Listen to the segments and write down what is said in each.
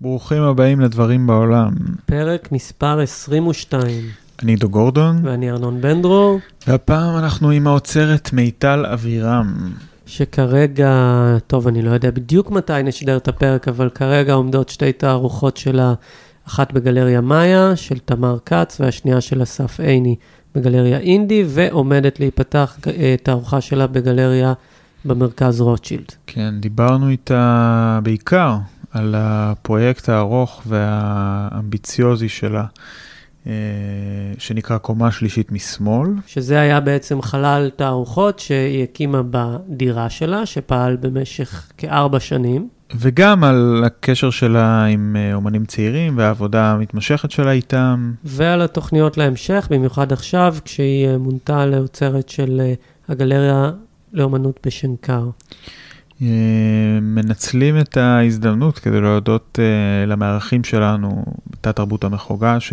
ברוכים הבאים לדברים בעולם. פרק מספר 22. אני עידו גורדון, ואני ארנון בן דרור, והפעם אנחנו עם האוצרת מיטל אבירם. שכרגע, טוב, אני לא יודע בדיוק מתי נשדר את הפרק, אבל כרגע עומדות שתי תערוכות שלה, אחת בגלריה מאיה של תמר כץ, והשנייה של אסף עיני בגלריה אינדי, ועומדת להיפתח אה, תערוכה שלה בגלריה במרכז רוטשילד. כן, דיברנו איתה בעיקר על הפרויקט הארוך והאמביציוזי שלה, אה, שנקרא קומה שלישית משמאל. שזה היה בעצם חלל תערוכות שהיא הקימה בדירה שלה, שפעל במשך כארבע שנים. וגם על הקשר שלה עם אה, אומנים צעירים והעבודה המתמשכת שלה איתם. ועל התוכניות להמשך, במיוחד עכשיו, כשהיא אה, מונתה לאוצרת של הגלריה לאומנות בשנקר. מנצלים את ההזדמנות כדי להודות uh, למארחים שלנו בתת תרבות המחוגה ש...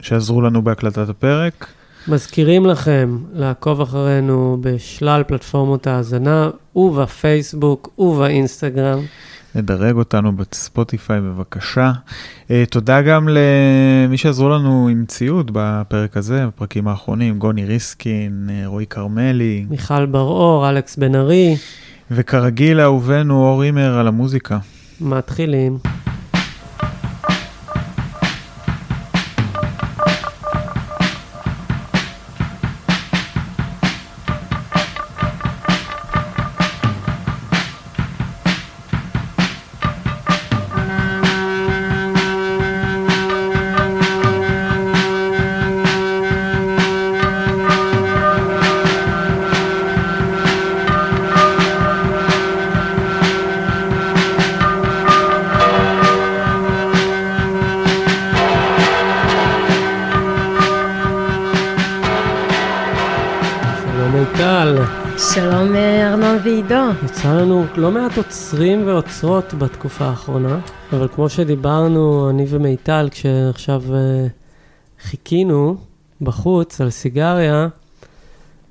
שעזרו לנו בהקלטת הפרק. מזכירים לכם לעקוב אחרינו בשלל פלטפורמות ההאזנה ובפייסבוק ובאינסטגרם. לדרג אותנו בספוטיפיי בבקשה. Uh, תודה גם למי שעזרו לנו עם ציוד בפרק הזה, בפרקים האחרונים, גוני ריסקין, רועי כרמלי. מיכל בר-אור, אלכס בן ארי. וכרגיל אהובנו אור הימר על המוזיקה. מתחילים. מעט עוצרים ועוצרות בתקופה האחרונה, אבל כמו שדיברנו, אני ומיטל, כשעכשיו uh, חיכינו בחוץ על סיגריה,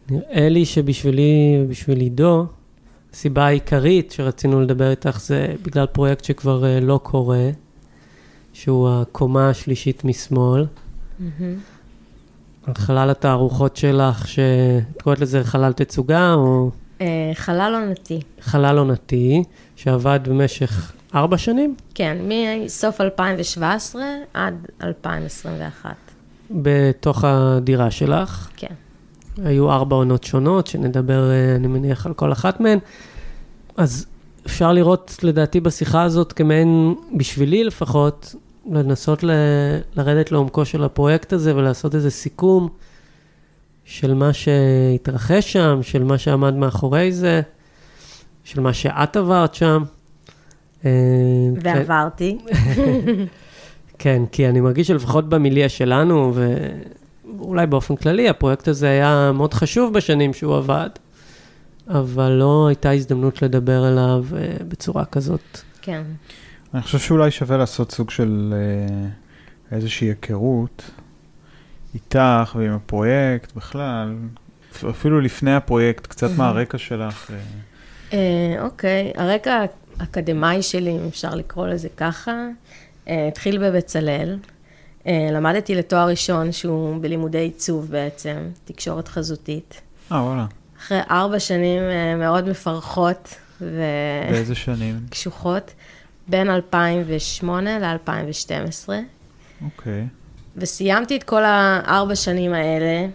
נראה לי שבשבילי ובשביל עידו, הסיבה העיקרית שרצינו לדבר איתך זה בגלל פרויקט שכבר uh, לא קורה, שהוא הקומה השלישית משמאל. Mm-hmm. חלל התערוכות שלך, שאת קוראת לזה חלל תצוגה, או... אה, חלל עונתי. חלל עונתי, שעבד במשך ארבע שנים? כן, מסוף 2017 עד 2021. בתוך הדירה שלך? כן. היו ארבע עונות שונות, שנדבר, אה, אני מניח, על כל אחת מהן. אז אפשר לראות, לדעתי, בשיחה הזאת כמעין, בשבילי לפחות, לנסות ל- לרדת לעומקו של הפרויקט הזה ולעשות איזה סיכום. של מה שהתרחש שם, של מה שעמד מאחורי זה, של מה שאת עברת שם. אה, ועברתי. כן, כי אני מרגיש שלפחות במיליה שלנו, ואולי באופן כללי, הפרויקט הזה היה מאוד חשוב בשנים שהוא עבד, אבל לא הייתה הזדמנות לדבר עליו אה, בצורה כזאת. כן. אני חושב שאולי שווה לעשות סוג של אה, איזושהי היכרות. איתך ועם הפרויקט בכלל, אפילו לפני הפרויקט, קצת מהרקע שלך. אה. אה, אוקיי, הרקע האקדמאי שלי, אם אפשר לקרוא לזה ככה, אה, התחיל בבצלאל. למדתי לתואר ראשון שהוא בלימודי עיצוב בעצם, תקשורת חזותית. אה, וואלה. אחרי ארבע שנים מאוד מפרכות ו... באיזה שנים? קשוחות, בין 2008 ל-2012. אוקיי. וסיימתי את כל הארבע שנים האלה,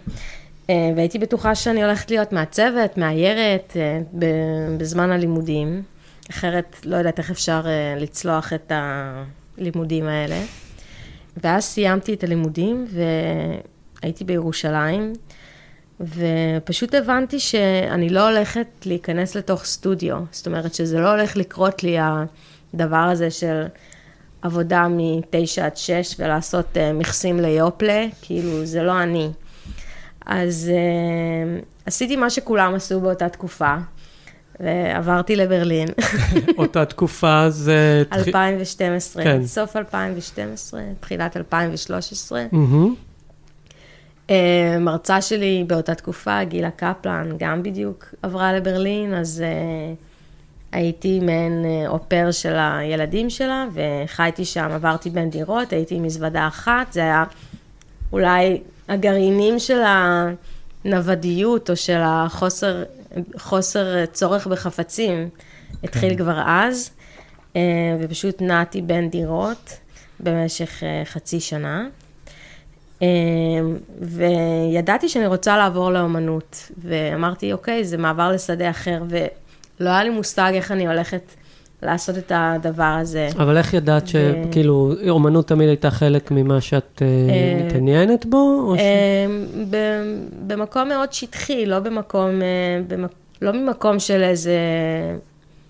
אה, והייתי בטוחה שאני הולכת להיות מעצבת, מאיירת, אה, בזמן הלימודים. אחרת לא יודעת איך אפשר אה, לצלוח את הלימודים האלה. ואז סיימתי את הלימודים והייתי בירושלים, ופשוט הבנתי שאני לא הולכת להיכנס לתוך סטודיו. זאת אומרת שזה לא הולך לקרות לי הדבר הזה של עבודה מ-9 עד 6 ולעשות uh, מכסים ליופלה, כאילו זה לא אני. אז uh, עשיתי מה שכולם עשו באותה תקופה, ועברתי לברלין. אותה תקופה זה... 2012, כן. סוף 2012, תחילת 2013. Mm-hmm. Uh, מרצה שלי באותה תקופה, גילה קפלן, גם בדיוק עברה לברלין, אז uh, הייתי מעין אה, אופר של הילדים שלה, וחייתי שם, עברתי בין דירות, הייתי עם מזוודה אחת, זה היה אולי הגרעינים של הנוודיות, או של החוסר חוסר צורך בחפצים, התחיל כן. כבר אז, אה, ופשוט נעתי בין דירות במשך אה, חצי שנה. אה, וידעתי שאני רוצה לעבור לאומנות, ואמרתי, אוקיי, זה מעבר לשדה אחר, ולא היה לי מושג איך אני הולכת לעשות את הדבר הזה. אבל איך ידעת ו- שכאילו, אומנות תמיד הייתה חלק ממה שאת אה, אה, מתעניינת בו? ש- אה, ב- במקום מאוד שטחי, לא במקום, במק- לא ממקום של איזה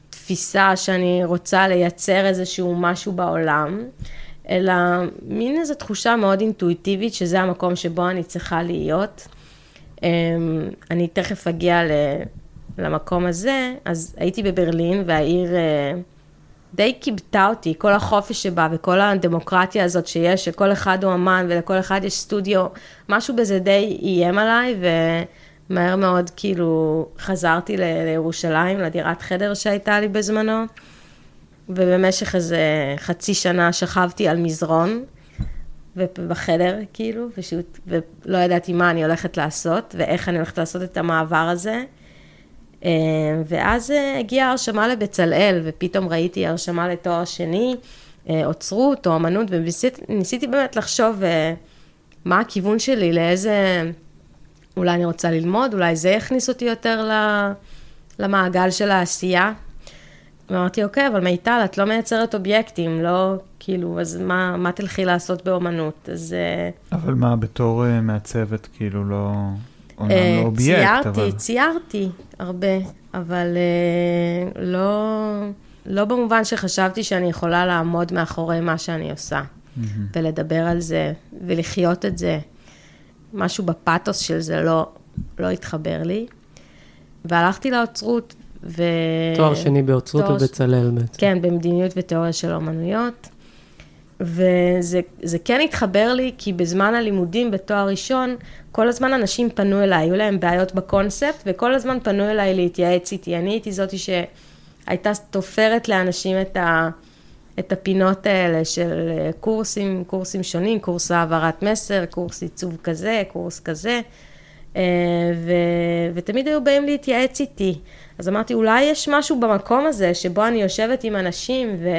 תפיסה שאני רוצה לייצר איזשהו משהו בעולם, אלא מין איזו תחושה מאוד אינטואיטיבית שזה המקום שבו אני צריכה להיות. אה, אני תכף אגיע ל- למקום הזה, אז הייתי בברלין והעיר... אה, די כיבתה אותי, כל החופש שבה וכל הדמוקרטיה הזאת שיש, שכל אחד הוא אמן ולכל אחד יש סטודיו, משהו בזה די איים עליי, ומהר מאוד כאילו חזרתי ל- לירושלים, לדירת חדר שהייתה לי בזמנו, ובמשך איזה חצי שנה שכבתי על מזרון, ובחדר כאילו, פשוט, ולא ידעתי מה אני הולכת לעשות, ואיך אני הולכת לעשות את המעבר הזה. אה, ואז אה, הגיעה הרשמה לבצלאל, ופתאום ראיתי הרשמה לתואר שני, אה, אוצרות או אמנות, וניסיתי באמת לחשוב מה הכיוון שלי, לאיזה... אולי אני רוצה ללמוד, אולי זה יכניס אותי יותר למעגל של העשייה. ואמרתי, אוקיי, אבל מיטל, את לא מייצרת אובייקטים, לא, כאילו, אז מה, מה תלכי לעשות באומנות? אז... אבל מה, בתור מעצבת, כאילו לא... אומנם אה, לא אובייקט, ציירתי, אבל... ציירתי הרבה, אבל אה, לא, לא במובן שחשבתי שאני יכולה לעמוד מאחורי מה שאני עושה, מהמם. ולדבר על זה, ולחיות את זה. משהו בפאתוס של זה לא, לא התחבר לי. והלכתי לאוצרות, ו... תואר שני באוצרות תואר ובצלאל בעצם. כן, במדיניות ותיאוריה של אומנויות. וזה זה כן התחבר לי, כי בזמן הלימודים בתואר ראשון, כל הזמן אנשים פנו אליי, היו להם בעיות בקונספט, וכל הזמן פנו אליי להתייעץ איתי. אני הייתי זאתי שהייתה תופרת לאנשים את, ה, את הפינות האלה של אה, קורסים, קורסים שונים, קורס העברת מסר, קורס עיצוב כזה, קורס כזה, אה, ו, ותמיד היו באים להתייעץ איתי. אז אמרתי, אולי יש משהו במקום הזה, שבו אני יושבת עם אנשים, ו...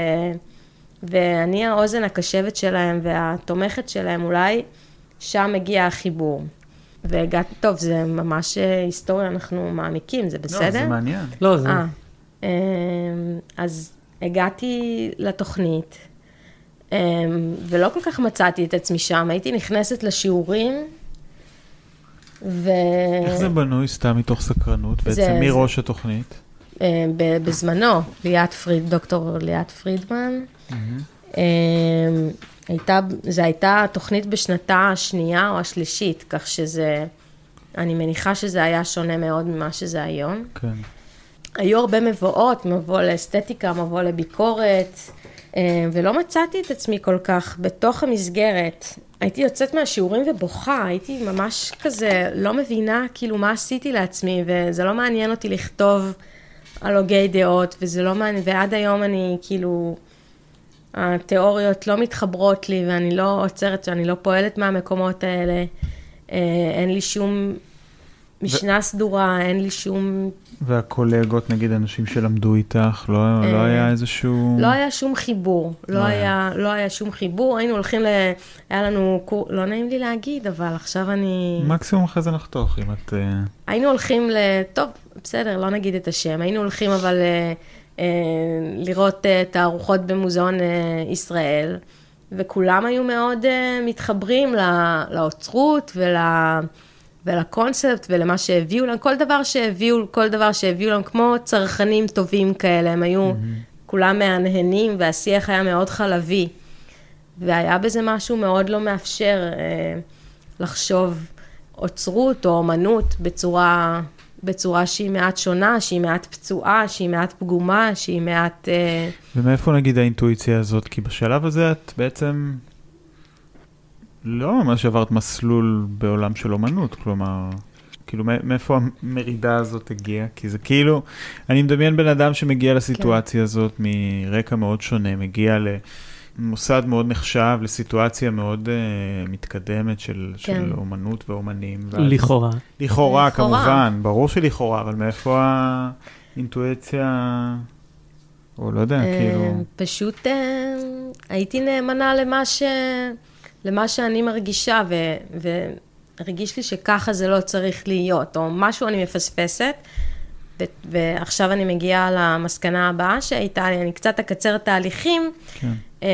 ואני האוזן הקשבת שלהם והתומכת שלהם, אולי שם מגיע החיבור. והגעתי, טוב, זה ממש אה, היסטוריה, אנחנו מעמיקים, זה בסדר? לא, זה מעניין. לא, זה... אה, אמ, אז הגעתי לתוכנית, אמ, ולא כל כך מצאתי את עצמי שם, הייתי נכנסת לשיעורים, ו... איך זה בנוי סתם מתוך סקרנות? זה- בעצם מי זה- ראש התוכנית? אה, בזמנו, ליאת פריד, דוקטור ליאת פרידמן, מהמם. הייתה, זו הייתה תוכנית בשנתה השנייה או השלישית, כך שזה, אני מניחה שזה היה שונה מאוד ממה שזה היום. כן. היו הרבה מבואות, מבוא לאסתטיקה, מבוא לביקורת, אה, ולא מצאתי את עצמי כל כך בתוך המסגרת. הייתי יוצאת מהשיעורים ובוכה, הייתי ממש כזה לא מבינה כאילו מה עשיתי לעצמי, וזה לא מעניין אותי לכתוב על הוגי דעות, וזה לא מעניין, ועד היום אני כאילו, התיאוריות לא מתחברות לי, ואני לא עוצרת, אני לא פועלת מהמקומות האלה. אה, אין לי שום משנה סדורה, אין לי שום והקולגות, נגיד אנשים שלמדו איתך, לא, לא אה, היה איזשהו... לא היה שום חיבור, לא, לא היה, לא היה שום חיבור, היינו הולכים ל... היה לנו קור... לא נעים לי להגיד, אבל עכשיו אני... מקסימום אחרי זה נחתוך, אם את... אה, היינו הולכים ל... טוב, בסדר, לא נגיד את השם. היינו הולכים אבל אה, לראות אה, תערוכות במוזיאון אה, ישראל, וכולם היו מאוד אה, מתחברים לא, לאוצרות ול... ולקונספט ולמה שהביאו להם, כל דבר שהביאו, כל דבר שהביאו להם, כמו צרכנים טובים כאלה, הם היו כולם מהנהנים והשיח היה מאוד חלבי. והיה בזה משהו מאוד לא מאפשר אה, לחשוב אוצרות או אומנות בצורה, בצורה שהיא מעט שונה, שהיא מעט פצועה, שהיא מעט פגומה, שהיא מעט... אה, ומאיפה נגיד האינטואיציה הזאת? כי בשלב הזה את בעצם לא ממש עברת מסלול בעולם של אומנות, כלומר, כאילו, מאיפה המרידה הזאת הגיעה? כי זה כאילו, אני מדמיין בן אדם שמגיע לסיטואציה כן. הזאת מרקע מאוד שונה, מגיע למוסד מאוד נחשב, לסיטואציה מאוד uh, מתקדמת של, כן. של אומנות ואומנים. ואז, לכאורה. לכאורה, כמובן, ברור שלכאורה, אבל מאיפה האינטואיציה... או לא יודע, אה, כאילו... פשוט אה, הייתי נאמנה למה, ש... למה שאני מרגישה, ו... והרגיש לי שככה זה לא צריך להיות, או משהו אני מפספסת. ועכשיו אני מגיעה למסקנה הבאה שהייתה לי, אני קצת אקצר תהליכים. כן. אה,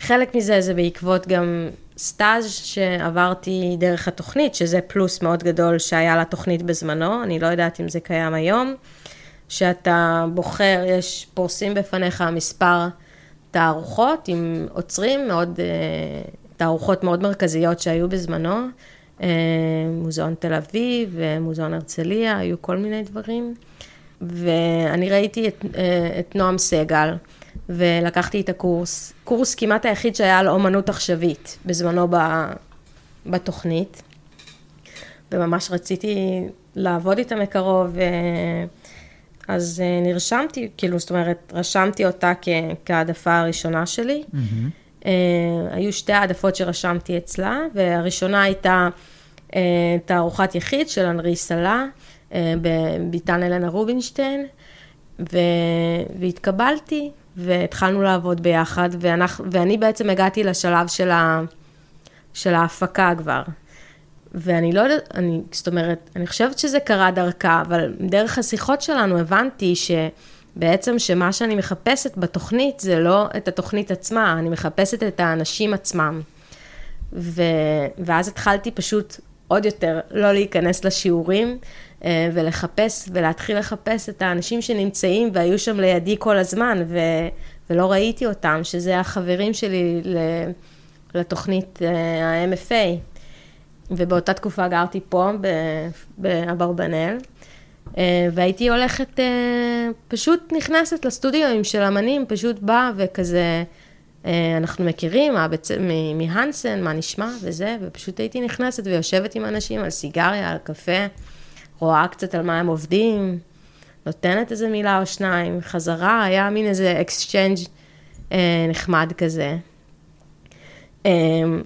חלק מזה זה בעקבות גם סטאז' שעברתי דרך התוכנית, שזה פלוס מאוד גדול שהיה לתוכנית בזמנו, אני לא יודעת אם זה קיים היום. שאתה בוחר, יש, פורסים בפניך מספר תערוכות עם עוצרים מאוד, אה, תערוכות מאוד מרכזיות שהיו בזמנו, מוזיאון תל אביב ומוזיאון הרצליה, היו כל מיני דברים. ואני ראיתי את, אה, את נועם סגל, ולקחתי את הקורס, קורס כמעט היחיד שהיה על אומנות עכשווית, בזמנו ב, בתוכנית, וממש רציתי לעבוד איתה מקרוב, אז נרשמתי, כאילו, זאת אומרת, רשמתי אותה כ- כהעדפה הראשונה שלי. Mm-hmm. Uh, היו שתי העדפות שרשמתי אצלה, והראשונה הייתה uh, תערוכת יחיד של אנרי סלה, uh, בביתן אלנה רובינשטיין, ו... והתקבלתי, והתחלנו לעבוד ביחד, ואנחנו, ואני בעצם הגעתי לשלב של, ה... של ההפקה כבר. ואני לא יודעת, זאת אומרת, אני חושבת שזה קרה דרכה, אבל דרך השיחות שלנו הבנתי שבעצם שמה שאני מחפשת בתוכנית זה לא את התוכנית עצמה, אני מחפשת את האנשים עצמם. ו, ואז התחלתי פשוט עוד יותר לא להיכנס לשיעורים אה, ולחפש, ולהתחיל לחפש את האנשים שנמצאים והיו שם לידי כל הזמן, ו, ולא ראיתי אותם, שזה החברים שלי לתוכנית אה, ה-MFA. ובאותה תקופה גרתי פה, באברבנאל, והייתי הולכת, אה, פשוט נכנסת לסטודיו של אמנים, פשוט באה וכזה, אה, אנחנו מכירים מהבצ... מהנסן, מה נשמע וזה, ופשוט הייתי נכנסת ויושבת עם אנשים על סיגריה, על קפה, רואה קצת על מה הם עובדים, נותנת איזה מילה או שניים, חזרה, היה מין איזה exchange נחמד כזה.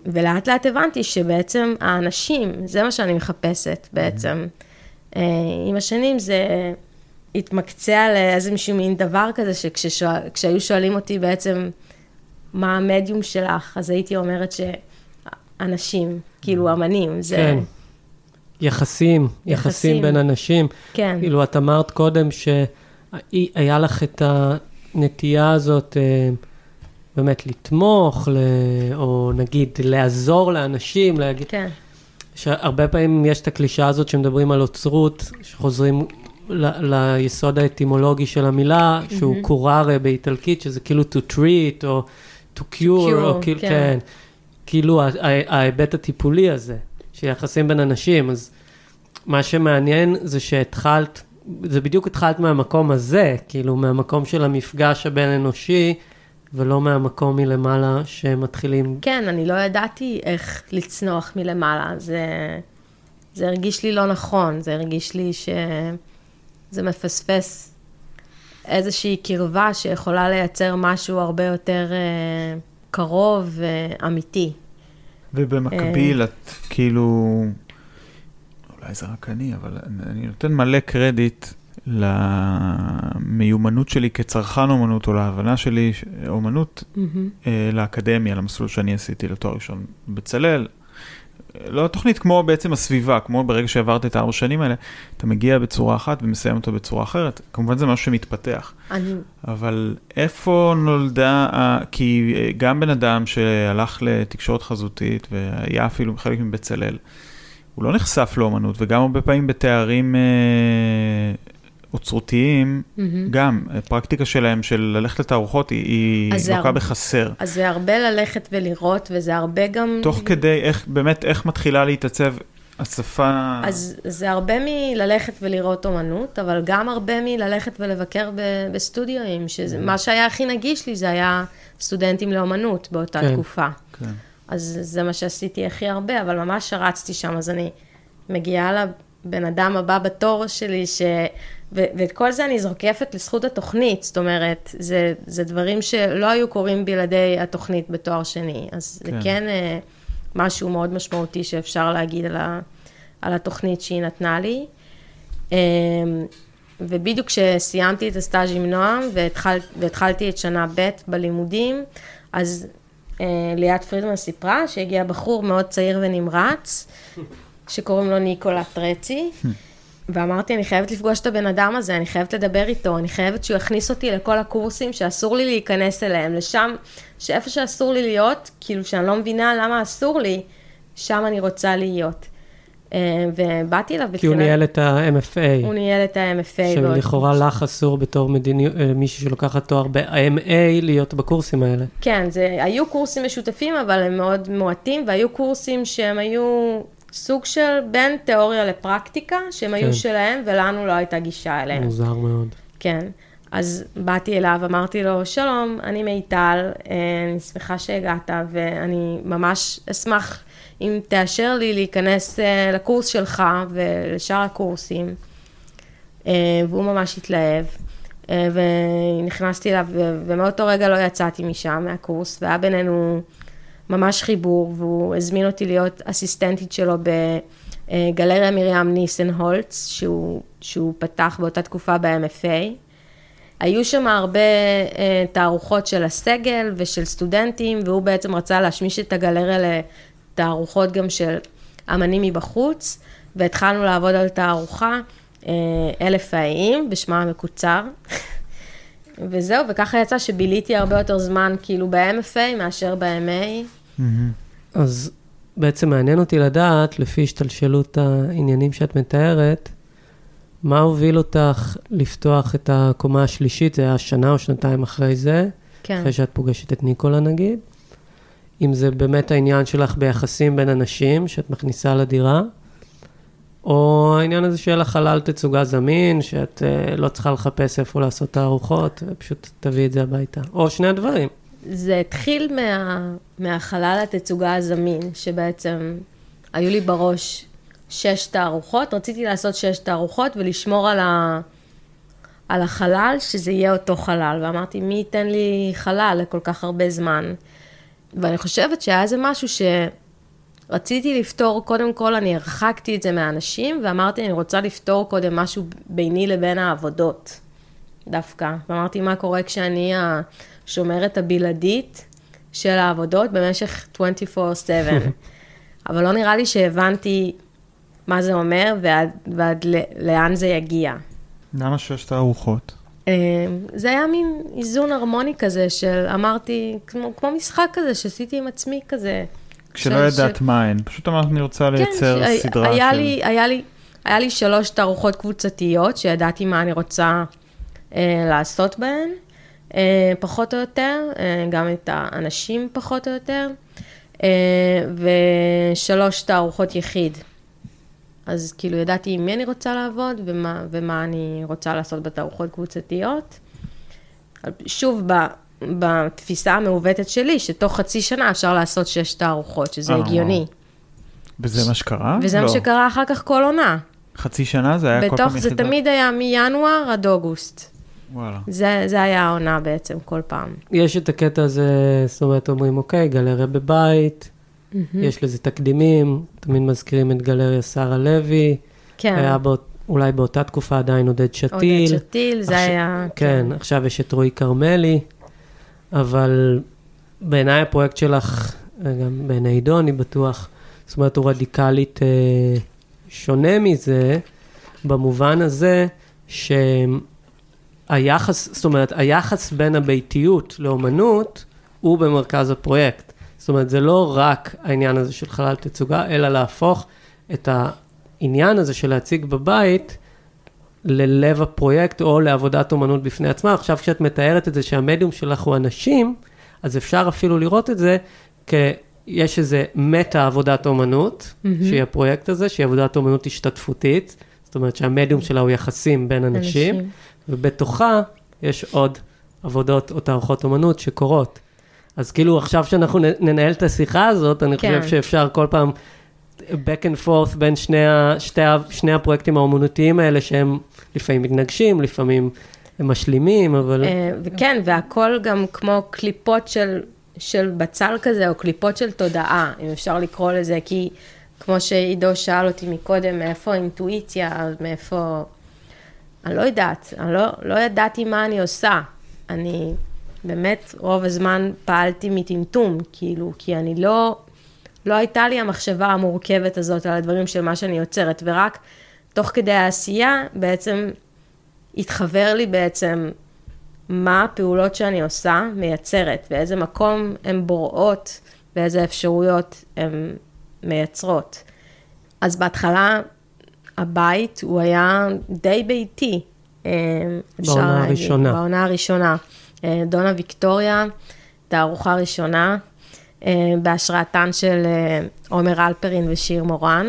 ולאט לאט הבנתי שבעצם האנשים, זה מה שאני מחפשת בעצם. אה, עם השנים זה התמקצע לאיזשהו מין דבר כזה, שכשהיו שואלים אותי בעצם מה המדיום שלך, אז הייתי אומרת שאנשים, כאילו אמנים, זה... כן. יחסים, יחסים, יחסים בין אנשים. כן. כאילו, את אמרת קודם שהיה לך את הנטייה הזאת, אה, באמת לתמוך. או נגיד לעזור לאנשים, להגיד... כן. שהרבה פעמים יש את הקלישה הזאת שמדברים על אוצרות, שחוזרים ל... ליסוד האטימולוגי של המילה, mm-hmm. שהוא קוררה באיטלקית, שזה כאילו to treat, או to cure, to cure או כאילו, כן. כן. כאילו ההיבט הטיפולי הזה, שיחסים בין אנשים, אז מה שמעניין זה שהתחלת, זה בדיוק התחלת מהמקום הזה, כאילו מהמקום של המפגש הבין-אנושי, ולא מהמקום מלמעלה שמתחילים... כן, אני לא ידעתי איך לצנוח מלמעלה. זה, זה הרגיש לי לא נכון, זה הרגיש לי שזה מפספס איזושהי קרבה שיכולה לייצר משהו הרבה יותר אה, קרוב ואמיתי. ובמקביל, את כאילו, אולי זה רק אני, אבל אני נותן מלא קרדיט למיומנות שלי כצרכן אומנות, או להבנה שלי, אומנות, mm-hmm. לאקדמיה, למסלול שאני עשיתי לתואר ראשון בצלאל. לא תוכנית כמו בעצם הסביבה, כמו ברגע שעברת את הארבע שנים האלה, אתה מגיע בצורה אחת ומסיים אותו בצורה אחרת. כמובן זה משהו שמתפתח. אני... אבל איפה נולדה, כי אה, גם בן אדם שהלך לתקשורת חזותית והיה אפילו חלק מבצלאל, הוא לא נחשף לאומנות, וגם הרבה פעמים בתארים אה, אוצרותיים, mm-hmm. גם, הפרקטיקה שלהם של ללכת לתערוכות היא, היא לוקה הרבה, בחסר. אז זה הרבה ללכת ולראות, וזה הרבה גם... תוך כדי, איך, באמת, איך מתחילה להתעצב השפה... אז זה הרבה מללכת ולראות אומנות, אבל גם הרבה מללכת ולבקר ב- בסטודיואים, שמה mm-hmm. שהיה הכי נגיש לי זה היה סטודנטים לאומנות באותה כן. תקופה. כן. אז זה מה שעשיתי הכי הרבה, אבל ממש שרצתי שם, אז אני מגיעה הבן אדם הבא בתור שלי, ש... ו- ואת כל זה אני זוקפת לזכות התוכנית, זאת אומרת, זה, זה דברים שלא היו קורים בלעדי התוכנית בתואר שני, אז כן. זה כן אה, משהו מאוד משמעותי שאפשר להגיד על, ה- על התוכנית שהיא נתנה לי. אה, ובדיוק כשסיימתי את הסטאז' עם נועם והתחל, והתחלתי את שנה ב' בלימודים, אז אה, ליאת פרידמן סיפרה שהגיע בחור מאוד צעיר ונמרץ, שקוראים לו ניקולה טרצי, ואמרתי, אני חייבת לפגוש את הבן אדם הזה, אני חייבת לדבר איתו, אני חייבת שהוא יכניס אותי לכל הקורסים שאסור לי להיכנס אליהם, לשם, שאיפה שאסור לי להיות, כאילו שאני לא מבינה למה אסור לי, שם אני רוצה להיות. אה, ובאתי אליו בתחילת... כי הוא ניהל את ה-MFA. הוא ניהל את ה-MFA. שלכאורה לך אסור בתור מדיניות, אה, מישהי שלוקחת תואר ב-MA להיות בקורסים האלה. כן, זה, היו קורסים משותפים, אבל הם מאוד מועטים, והיו קורסים שהם היו סוג של בין תיאוריה לפרקטיקה, שהם כן. היו שלהם, ולנו לא הייתה גישה אליהם. מוזר מאוד. כן. אז באתי אליו, אמרתי לו, שלום, אני מיטל, אה, אני שמחה שהגעת, ואני ממש אשמח אם תאשר לי להיכנס אה, לקורס שלך ולשאר הקורסים. אה, והוא ממש התלהב. ונכנסתי אליו, ומאותו רגע לא יצאתי משם, מהקורס, והיה בינינו ממש חיבור, והוא הזמין אותי להיות אסיסטנטית שלו בגלריה מרים ניסן הולץ, שהוא, שהוא פתח באותה תקופה ב-MFA. היו שם הרבה אה, תערוכות של הסגל ושל סטודנטים, והוא בעצם רצה להשמיש את הגלריה לתערוכות גם של אמנים מבחוץ, והתחלנו לעבוד על תערוכה, אה, אלף האיים, בשמה המקוצר. וזהו, וככה יצא שביליתי הרבה יותר זמן כאילו ב-MFA מאשר ב-MA. אז בעצם מעניין אותי לדעת, לפי השתלשלות העניינים שאת מתארת, מה הוביל אותך לפתוח את הקומה השלישית? זה היה שנה או שנתיים אחרי זה? כן. אחרי שאת פוגשת את ניקולה נגיד? אם זה באמת העניין שלך ביחסים בין אנשים, שאת מכניסה לדירה, או העניין הזה שיהיה לך חלל תצוגה זמין, שאת uh, לא צריכה לחפש איפה לעשות תערוכות, ופשוט תביאי את זה הביתה. או שני הדברים. זה התחיל מה, מהחלל התצוגה הזמין, שבעצם היו לי בראש שש תערוכות, רציתי לעשות שש תערוכות ולשמור על, ה, על החלל, שזה יהיה אותו חלל, ואמרתי, מי ייתן לי חלל לכל כך הרבה זמן? ואני חושבת שהיה איזה משהו שרציתי לפתור, קודם כל אני הרחקתי את זה מהאנשים, ואמרתי, אני רוצה לפתור קודם משהו ביני לבין העבודות, דווקא. ואמרתי, מה קורה כשאני השומרת הבלעדית של העבודות במשך 24/7. אבל לא נראה לי שהבנתי מה זה אומר ועד, ועד לאן זה יגיע. למה שש תערוכות? אה, זה היה מין איזון הרמוני כזה של, אמרתי, כמו, כמו משחק כזה שעשיתי עם עצמי כזה. כשלא ידעת ש... מה הן, פשוט אמרת, אני רוצה כן, לייצר ש... סדרה היה של... לי, היה, לי, היה לי שלוש תערוכות קבוצתיות, שידעתי מה אני רוצה לעשות בהן, אה, פחות או יותר, אה, גם את האנשים פחות או יותר, אה, ושלוש תערוכות יחיד. אז כאילו ידעתי עם מי אני רוצה לעבוד ומה, ומה אני רוצה לעשות בתערוכות קבוצתיות. שוב, ב, בתפיסה המעוותת שלי, שתוך חצי שנה אפשר לעשות שש תערוכות, שזה הגיוני. וזה מה שקרה? וזה לא. מה שקרה אחר כך כל עונה. חצי שנה זה היה כל פעם יחידה? זה תמיד היה מינואר עד אוגוסט. וואלה. זה, זה היה העונה בעצם, כל פעם. יש את הקטע הזה, זאת אומרת, אומרים, אוקיי, גלריה בבית, mm-hmm. יש לזה תקדימים, תמיד מזכירים את גלריה שרה לוי. כן. היה באות, אולי באותה תקופה עדיין עודד שתיל. עודד שתיל, זה עכשיו, היה... כן, כן, עכשיו יש את רועי כרמלי, אבל בעיניי הפרויקט שלך, גם בעיני עידו, אני בטוח, זאת אומרת, הוא רדיקלית אה, שונה מזה, במובן הזה, ש... היחס, זאת אומרת, היחס בין הביתיות לאומנות הוא במרכז הפרויקט. זאת אומרת, זה לא רק העניין הזה של חלל תצוגה, אלא להפוך את העניין הזה של להציג בבית ללב הפרויקט או לעבודת אומנות בפני עצמה. עכשיו, כשאת מתארת את זה שהמדיום שלך הוא אנשים, אז אפשר אפילו לראות את זה כ... יש איזה מטה עבודת אומנות, mm-hmm. שהיא הפרויקט הזה, שהיא עבודת אומנות השתתפותית, זאת אומרת שהמדיום שלה הוא יחסים בין אנשים. אנשים. ובתוכה יש עוד עבודות או תערכות אומנות שקורות. אז כאילו עכשיו שאנחנו ננהל את השיחה הזאת, אני כן. חושב שאפשר כל פעם back and forth בין שני, ה, שתי, שני הפרויקטים האומנותיים האלה, שהם לפעמים מתנגשים, לפעמים הם משלימים, אבל... וכן, והכל גם כמו קליפות של, של בצל כזה, או קליפות של תודעה, אם אפשר לקרוא לזה, כי כמו שעידו שאל אותי מקודם, מאיפה האינטואיציה, מאיפה... אני לא יודעת, אני לא, לא ידעתי מה אני עושה. אני באמת רוב הזמן פעלתי מטמטום, כאילו, כי אני לא, לא הייתה לי המחשבה המורכבת הזאת על הדברים של מה שאני יוצרת, ורק תוך כדי העשייה בעצם התחבר לי בעצם מה הפעולות שאני עושה מייצרת, ואיזה מקום הן בוראות, ואיזה אפשרויות הן מייצרות. אז בהתחלה הבית הוא היה די ביתי. אה, בעונה הראשונה. בעונה הראשונה. אה, דונה ויקטוריה, תערוכה ראשונה, אה, בהשראתן של עומר אלפרין ושיר מורן.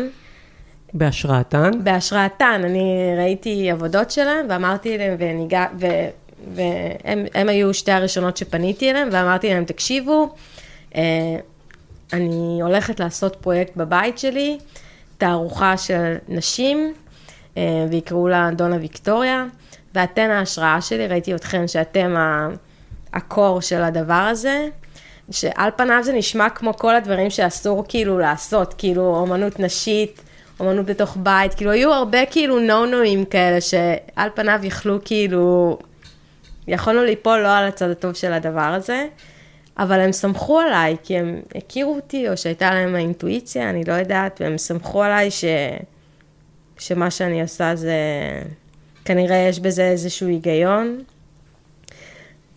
בהשראתן. בהשראתן, אני ראיתי עבודות שלהם ואמרתי להם, וניגע, ו, והם הם היו שתי הראשונות שפניתי אליהם, ואמרתי להם, תקשיבו, אני הולכת לעשות פרויקט בבית שלי, תערוכה של נשים, אה, ויקראו לה דונה ויקטוריה, ואתן ההשראה שלי, ראיתי אתכן שאתם הקור של הדבר הזה. שעל פניו זה נשמע כמו כל הדברים שאסור כאילו לעשות, כאילו אומנות נשית, אומנות בתוך בית, כאילו היו הרבה כאילו נו-נואים כאלה שעל פניו יכלו כאילו, יכולנו ליפול לא על הצד הטוב של הדבר הזה, אבל הם סמכו עליי, כי הם הכירו אותי, או שהייתה להם האינטואיציה, אני לא יודעת, והם סמכו עליי ש... שמה שאני עושה זה, כנראה יש בזה איזשהו היגיון.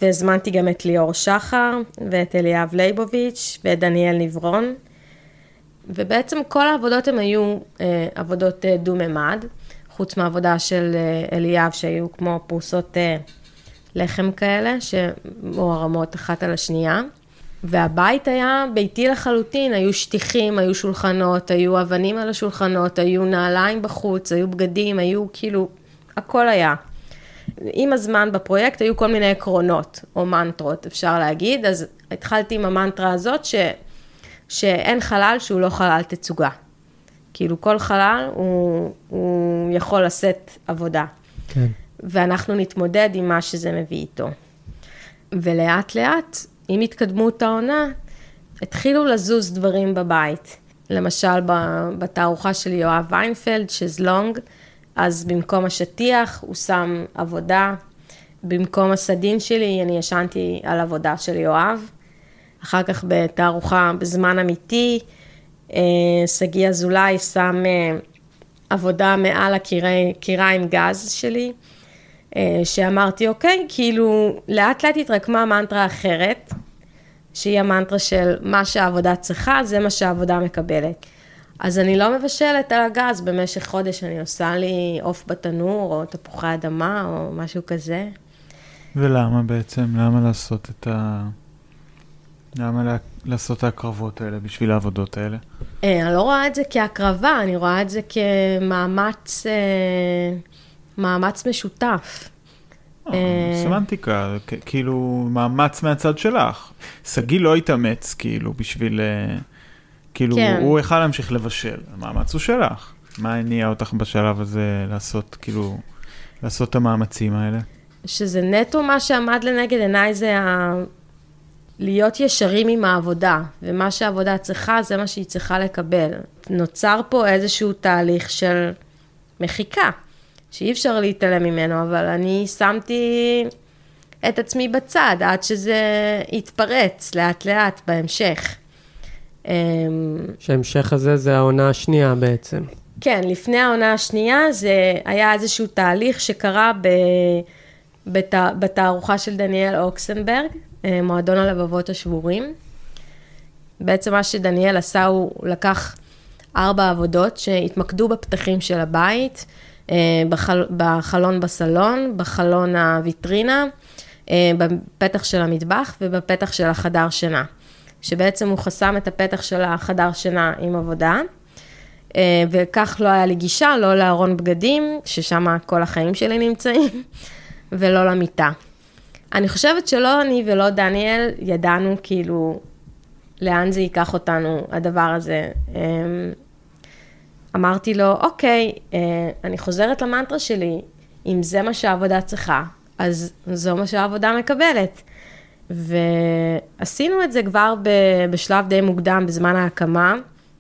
והזמנתי גם את ליאור שחר, ואת אליאב ליבוביץ', ואת דניאל נברון. ובעצם כל העבודות הן היו אה, עבודות אה, דו-ממד, חוץ מהעבודה של אה, אליאב, שהיו כמו פרוסות אה, לחם כאלה, שמוערמות אחת על השנייה. והבית היה ביתי לחלוטין, היו שטיחים, היו שולחנות, היו אבנים על השולחנות, היו נעליים בחוץ, היו בגדים, היו כאילו, הכל היה. עם הזמן בפרויקט היו כל מיני עקרונות, או מנטרות, אפשר להגיד, אז התחלתי עם המנטרה הזאת, ש, שאין חלל שהוא לא חלל תצוגה. כאילו כל חלל הוא, הוא יכול לשאת עבודה. כן. ואנחנו נתמודד עם מה שזה מביא איתו. ולאט לאט, עם התקדמות העונה, התחילו לזוז דברים בבית. למשל, בתערוכה של יואב ויינפלד, שזלונג, אז במקום השטיח הוא שם עבודה. במקום הסדין שלי, אני ישנתי על עבודה של יואב. אחר כך בתערוכה בזמן אמיתי, אה, שגיא אזולאי שם אה, עבודה מעל הקירה עם גז שלי, שאמרתי, אוקיי, כאילו, לאט לאט התרקמה מנטרה אחרת, שהיא המנטרה של מה שהעבודה צריכה, זה מה שהעבודה מקבלת. אז אני לא מבשלת על הגז במשך חודש, אני עושה לי עוף בתנור, או תפוחי אדמה, או משהו כזה. ולמה בעצם? למה לעשות את ה... למה לה... לעשות את ההקרבות האלה בשביל העבודות האלה? אה, אני לא רואה את זה כהקרבה, אני רואה את זה כמאמץ, אה, מאמץ משותף. אה, סמנטיקה, כאילו מאמץ מהצד שלך. שגיא לא התאמץ כאילו בשביל... אה, כאילו כן. הוא יכל להמשיך לבשל, המאמץ הוא שלך. מה הניע אותך בשלב הזה לעשות כאילו, לעשות את המאמצים האלה? שזה נטו מה שעמד לנגד עיניי זה ה... להיות ישרים עם העבודה, ומה שהעבודה צריכה זה מה שהיא צריכה לקבל. נוצר פה איזשהו תהליך של מחיקה, שאי אפשר להתעלם ממנו, אבל אני שמתי את עצמי בצד עד שזה יתפרץ לאט לאט בהמשך. אמ, שההמשך הזה זה העונה השנייה בעצם. כן, לפני העונה השנייה זה היה איזשהו תהליך שקרה ב... בת... בתערוכה של דניאל אוקסנברג, אה, מועדון הלבבות השבורים. בעצם מה שדניאל עשה, הוא לקח ארבע עבודות שהתמקדו בפתחים של הבית, בחל... בחלון בסלון, בחלון הוויטרינה, אה, בפתח של המטבח ובפתח של החדר שינה. שבעצם הוא חסם את הפתח של החדר שינה עם עבודה. אה, וכך לא היה לי גישה, לא לארון בגדים, ששם כל החיים שלי נמצאים, ולא למיטה. אני חושבת שלא אני ולא דניאל ידענו כאילו לאן זה ייקח אותנו, הדבר הזה. אמ, אמרתי לו, אוקיי, אה, אני חוזרת למנטרה שלי, אם זה מה שהעבודה צריכה, אז זו מה שהעבודה מקבלת. ועשינו את זה כבר בשלב די מוקדם, בזמן ההקמה.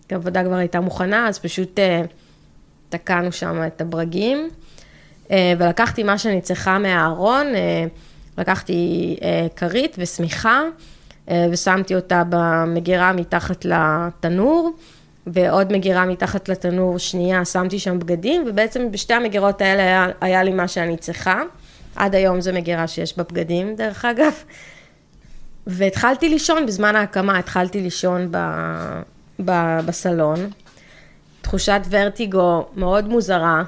העבודה כבר הייתה מוכנה, אז פשוט אה, תקענו שם את הברגים. אה, ולקחתי מה שאני צריכה מהארון, לקחתי כרית ושמיכה, ושמתי אותה במגירה מתחת לתנור, ועוד מגירה מתחת לתנור שנייה, שמתי שם בגדים, ובעצם בשתי המגירות האלה היה, היה לי מה שאני צריכה. עד היום זו מגירה שיש בה בגדים, דרך אגב. והתחלתי לישון בזמן ההקמה, התחלתי לישון ב, ב, בסלון. תחושת ורטיגו מאוד מוזרה,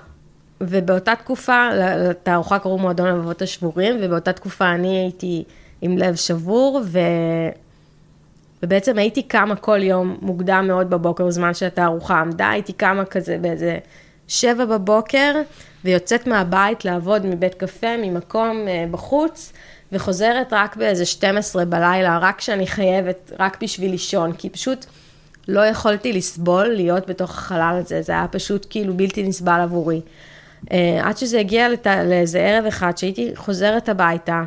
ובאותה תקופה, לתערוכה קראו מועדון הלבבות השבורים, ובאותה תקופה אני הייתי עם לב שבור, ו... ובעצם הייתי קמה כל יום מוקדם מאוד בבוקר, בזמן שהתערוכה עמדה, הייתי קמה כזה באיזה שבע בבוקר, ויוצאת מהבית לעבוד מבית קפה, ממקום אה, בחוץ, וחוזרת רק באיזה 12 בלילה, רק כשאני חייבת, רק בשביל לישון, כי פשוט לא יכולתי לסבול להיות בתוך החלל הזה, זה היה פשוט כאילו בלתי נסבל עבורי. אה, עד שזה הגיע לת... לאיזה ערב אחד שהייתי חוזרת הביתה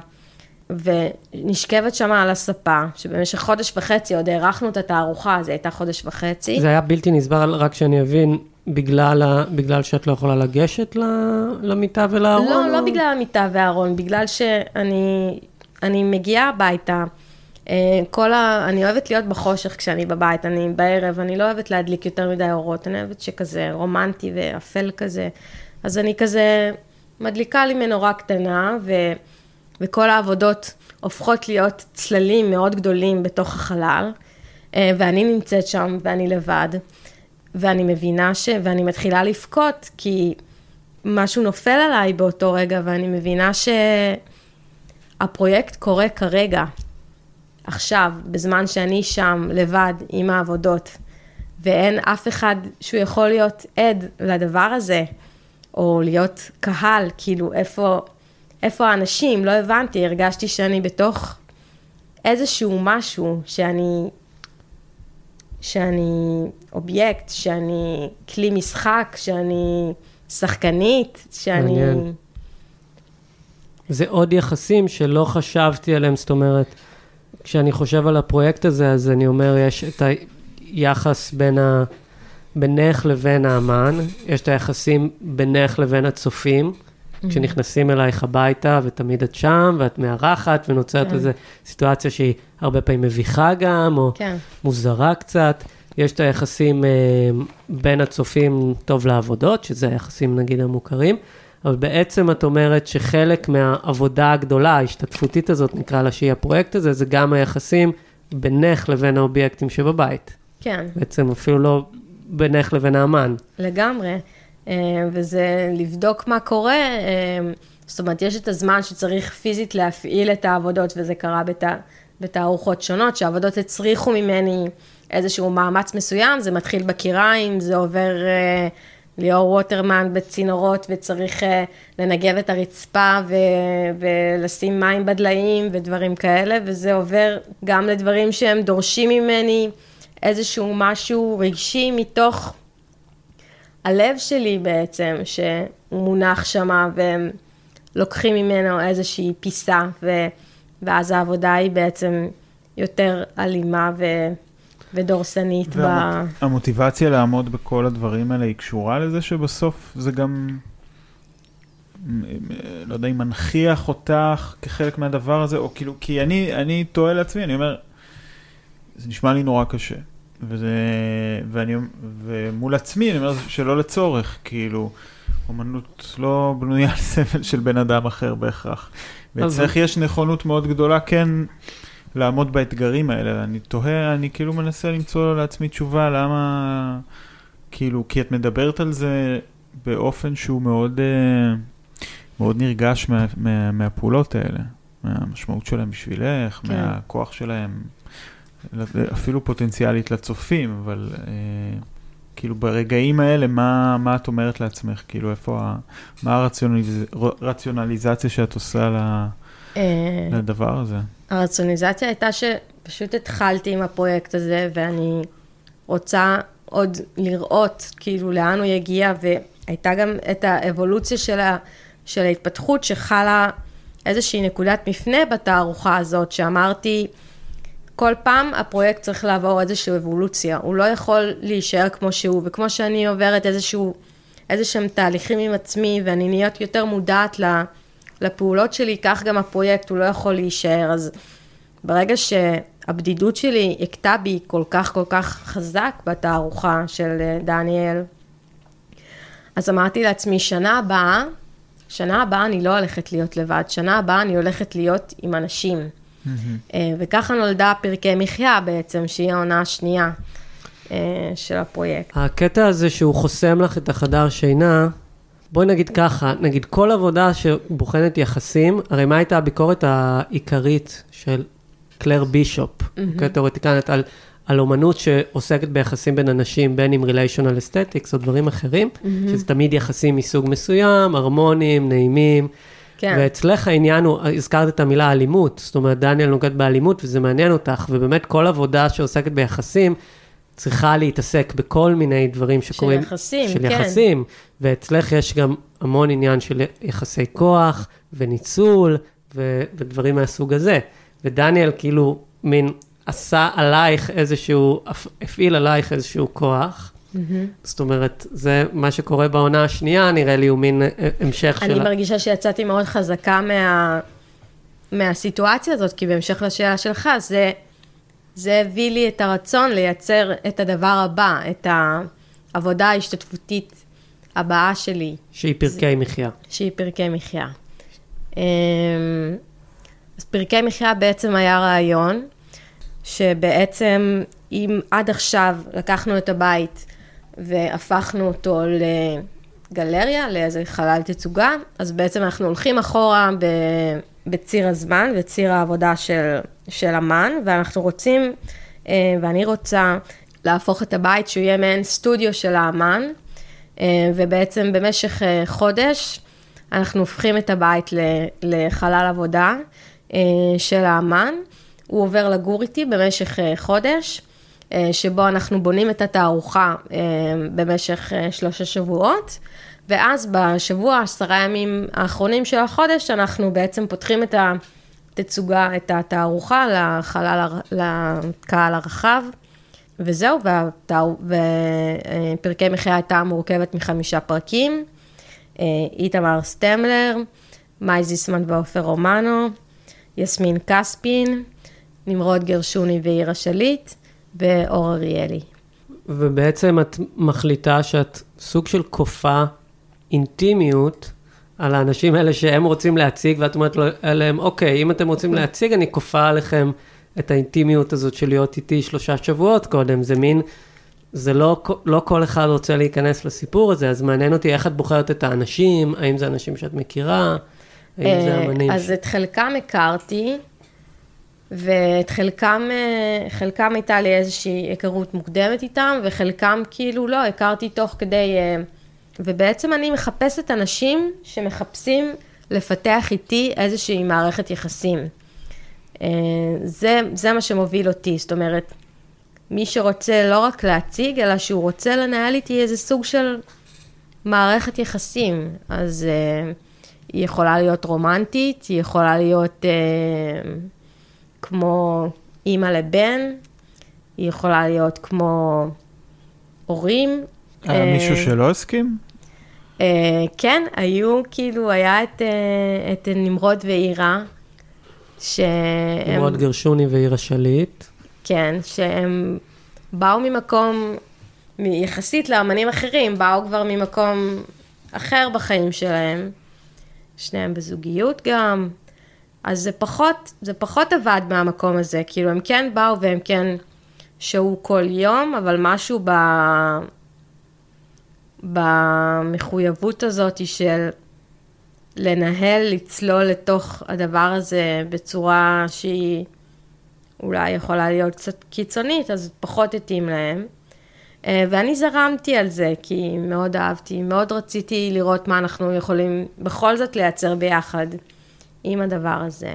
ונשכבת שם על הספה, שבמשך חודש וחצי עוד הארכנו את התערוכה, זה הייתה חודש וחצי. זה היה בלתי נסבל, רק שאני אבין, בגלל, ה... בגלל שאת לא יכולה לגשת למיטה ולארון? לא, או... לא בגלל המיטה והארון, בגלל שאני אני מגיעה הביתה. אה, כל ה... אני אוהבת להיות בחושך כשאני בבית, אני בערב, אני לא אוהבת להדליק יותר מדי אורות, אני אוהבת שכזה רומנטי ואפל כזה. אז אני כזה מדליקה לי מנורה קטנה, ו, וכל העבודות הופכות להיות צללים מאוד גדולים בתוך החלל, אה, ואני נמצאת שם ואני לבד, ואני מבינה ש... ואני מתחילה לבכות, כי משהו נופל עליי באותו רגע, ואני מבינה שהפרויקט קורה כרגע, עכשיו, בזמן שאני שם לבד עם העבודות, ואין אף אחד שהוא יכול להיות עד לדבר הזה. או להיות קהל, כאילו, איפה, איפה האנשים? לא הבנתי, הרגשתי שאני בתוך איזשהו משהו, שאני, שאני אובייקט, שאני כלי משחק, שאני שחקנית, שאני... מעניין. זה עוד יחסים שלא חשבתי עליהם, זאת אומרת, כשאני חושב על הפרויקט הזה, אז אני אומר, יש את היחס בין ה... בינך לבין האמן, יש את היחסים בינך לבין הצופים. כשנכנסים אלייך הביתה, ותמיד את שם, ואת מארחת, ונוצרת כן. איזו סיטואציה שהיא הרבה פעמים מביכה גם, או כן. מוזרה קצת. יש את היחסים אה, בין הצופים טוב לעבודות, שזה היחסים נגיד המוכרים, אבל בעצם את אומרת שחלק מהעבודה הגדולה, ההשתתפותית הזאת, נקרא לה שהיא הפרויקט הזה, זה גם היחסים בינך לבין האובייקטים שבבית. כן. בעצם אפילו לא בינך לבין האמן. לגמרי, וזה לבדוק מה קורה. אה, זאת אומרת, יש את הזמן שצריך פיזית להפעיל את העבודות, וזה קרה בת... בתערוכות שונות, שהעבודות הצריכו ממני איזשהו מאמץ מסוים, זה מתחיל בקיריים, זה עובר uh, ליאור ווטרמן בצינורות, וצריך uh, לנגב את הרצפה ו... ולשים מים בדליים ודברים כאלה, וזה עובר גם לדברים שהם דורשים ממני. איזשהו משהו רגשי מתוך הלב שלי בעצם, שהוא מונח שמה, והם לוקחים ממנו איזושהי פיסה, ו, ואז העבודה היא בעצם יותר אלימה ו, ודורסנית. והמוטיבציה ב... לעמוד בכל הדברים האלה היא קשורה לזה שבסוף זה גם... לא יודע אם מנכיח אותך כחלק מהדבר הזה, או כאילו, כי אני, אני תוהה לעצמי, אני אומר, זה נשמע לי נורא קשה. וזה, ואני, ומול עצמי אני אומר שלא לצורך, כאילו, אומנות לא בנויה על סבל של בן אדם אחר בהכרח. ואצלך יש נכונות מאוד גדולה כן לעמוד באתגרים האלה. אני תוהה, אני כאילו מנסה למצוא לעצמי תשובה למה, כאילו, כי את מדברת על זה באופן שהוא מאוד, אה, מאוד נרגש מה, מה, מהפעולות האלה, מהמשמעות שלהם בשבילך, כן. מהכוח שלהם. אפילו פוטנציאלית לצופים, אבל אה, כאילו ברגעים האלה, מה, מה את אומרת לעצמך? כאילו, איפה, ה, מה הרציונליז, הרציונליזציה שאת עושה ל, אה, לדבר הזה? הרציונליזציה הייתה שפשוט התחלתי עם הפרויקט הזה, ואני רוצה, עוד לראות כאילו לאן הוא יגיע, והייתה גם את האבולוציה של, ה, של ההתפתחות שחלה איזושהי נקודת מפנה בתערוכה הזאת, שאמרתי, כל פעם הפרויקט צריך לעבור איזושהי אבולוציה, הוא לא יכול להישאר כמו שהוא, וכמו שאני עוברת איזשהו, איזשהם תהליכים עם עצמי, ואני נהיות יותר מודעת לפעולות שלי, כך גם הפרויקט, הוא לא יכול להישאר, אז ברגע שהבדידות שלי הכתה בי כל כך כל כך חזק בתערוכה של אה, דניאל, אז אמרתי לעצמי, שנה הבאה, שנה הבאה אני לא הולכת להיות לבד, שנה הבאה אני הולכת להיות עם אנשים. Mm-hmm. וככה נולדה פרקי מחיה בעצם, שהיא העונה השנייה אה, של הפרויקט. הקטע הזה שהוא חוסם לך את החדר שינה, בואי נגיד ככה, נגיד כל עבודה שבוחנת יחסים, הרי מה הייתה הביקורת העיקרית של קלר בישופ, mm-hmm. תיאורטיקנית, על, על אומנות שעוסקת ביחסים בין אנשים, בין אם ריליישונל אסתטיקס או דברים אחרים, mm-hmm. שזה תמיד יחסים מסוג מסוים, הרמוניים, נעימים. כן. ואצלך העניין הוא, הזכרת את המילה אלימות, זאת אומרת, דניאל נוגד באלימות וזה מעניין אותך, ובאמת כל עבודה שעוסקת ביחסים, צריכה להתעסק בכל מיני דברים שקורים. של יחסים, של כן. של יחסים, ואצלך יש גם המון עניין של יחסי כוח וניצול ו- ודברים מהסוג הזה. ודניאל כאילו מין עשה עלייך איזשהו, הפעיל עלייך איזשהו כוח. Mm-hmm. זאת אומרת, זה מה שקורה בעונה השנייה, נראה לי הוא מין אה, המשך של... אני מרגישה שיצאתי מאוד חזקה מה... מהסיטואציה הזאת, כי בהמשך לשאלה שלך, זה, זה הביא לי את הרצון לייצר את הדבר הבא, את העבודה ההשתתפותית הבאה שלי. שהיא פרקי זה... מחיה. שהיא פרקי מחיה. אמ, אז פרקי מחיה בעצם היה רעיון, שבעצם אם עד עכשיו לקחנו את הבית והפכנו אותו לגלריה, לאיזה חלל תצוגה, אז בעצם אנחנו הולכים אחורה בציר הזמן וציר העבודה של, של אמן, ואנחנו רוצים, אה, ואני רוצה להפוך את הבית שהוא יהיה מעין סטודיו של האמן, אה, ובעצם במשך אה, חודש אנחנו הופכים את הבית לחלל עבודה של האמן. הוא עובר לגור איתי במשך חודש. אה, שבו אנחנו בונים את התערוכה אה, במשך אה, שלושה שבועות, ואז בשבוע, עשרה ימים האחרונים של החודש, אנחנו בעצם פותחים את התצוגה, את התערוכה לחלל, לקהל הרחב. וזהו, ופרקי מחיה הייתה מורכבת מחמישה פרקים. איתמר סטמלר, מאי זיסמן ועופר רומנו, יסמין כספין, נמרוד גרשוני ואירה שליט, ואור אריאלי. ובעצם את מחליטה שאת סוג של כופה אינטימיות על האנשים האלה שהם רוצים להציג, ואת אומרת להם, אוקיי, אם אתם רוצים להציג, אני כופה עליכם את האינטימיות הזאת של להיות איתי שלושה שבועות קודם. זה מין, זה לא, לא כל אחד רוצה להיכנס לסיפור הזה, אז מעניין אותי איך את בוחרת את האנשים, האם זה אנשים שאת מכירה, האם זה אה, אמנים. אז את חלקם הכרתי, ואת חלקם, אה, חלקם הייתה לי איזושהי היכרות מוקדמת איתם, וחלקם כאילו לא, הכרתי תוך כדי, אה, ובעצם אני מחפשת אנשים שמחפשים לפתח איתי איזושהי מערכת יחסים. אה, זה, זה מה שמוביל אותי, זאת אומרת, מי שרוצה לא רק להציג, אלא שהוא רוצה לנהל איתי איזה סוג של מערכת יחסים. אז היא יכולה להיות רומנטית, היא יכולה להיות... כמו אימא לבן, היא יכולה להיות כמו הורים. היה אה, מישהו שלא הסכים? אה, כן, היו, כאילו, היה את, אה, את נמרוד ואירה, שהם... נמרוד גרשוני ואירה שליט. כן, שהם באו ממקום, יחסית לאמנים אחרים, באו כבר ממקום אחר בחיים שלהם. שניהם בזוגיות גם. אז זה פחות, זה פחות עבד מהמקום הזה, כאילו הם כן באו והם כן שהו כל יום, אבל משהו ב... במחויבות הזאת של לנהל, לצלול לתוך הדבר הזה בצורה שהיא אולי יכולה להיות קצת קיצונית, אז פחות התאים להם. אה, ואני זרמתי על זה, כי מאוד אהבתי, מאוד רציתי לראות מה אנחנו יכולים בכל זאת לייצר ביחד. עם הדבר הזה.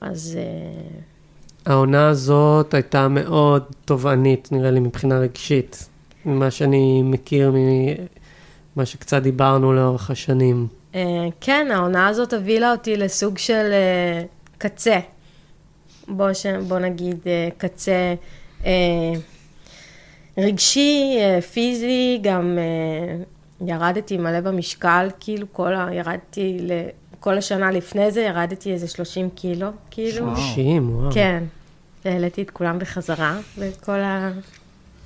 אז... אה, העונה הזאת הייתה מאוד תובענית, נראה לי, מבחינה רגשית. ממה שאני מכיר, ממה שקצת דיברנו לאורך השנים. אה, כן, העונה הזאת הובילה אותי לסוג של אה, קצה. בוא, ש... בוא נגיד קצה רגשי, פיזי, גם ירדתי מלא במשקל, כאילו כל ה... ירדתי ל... כל השנה לפני זה ירדתי איזה 30 קילו, כאילו. 30, וואו. כן. העליתי את כולם בחזרה, בכל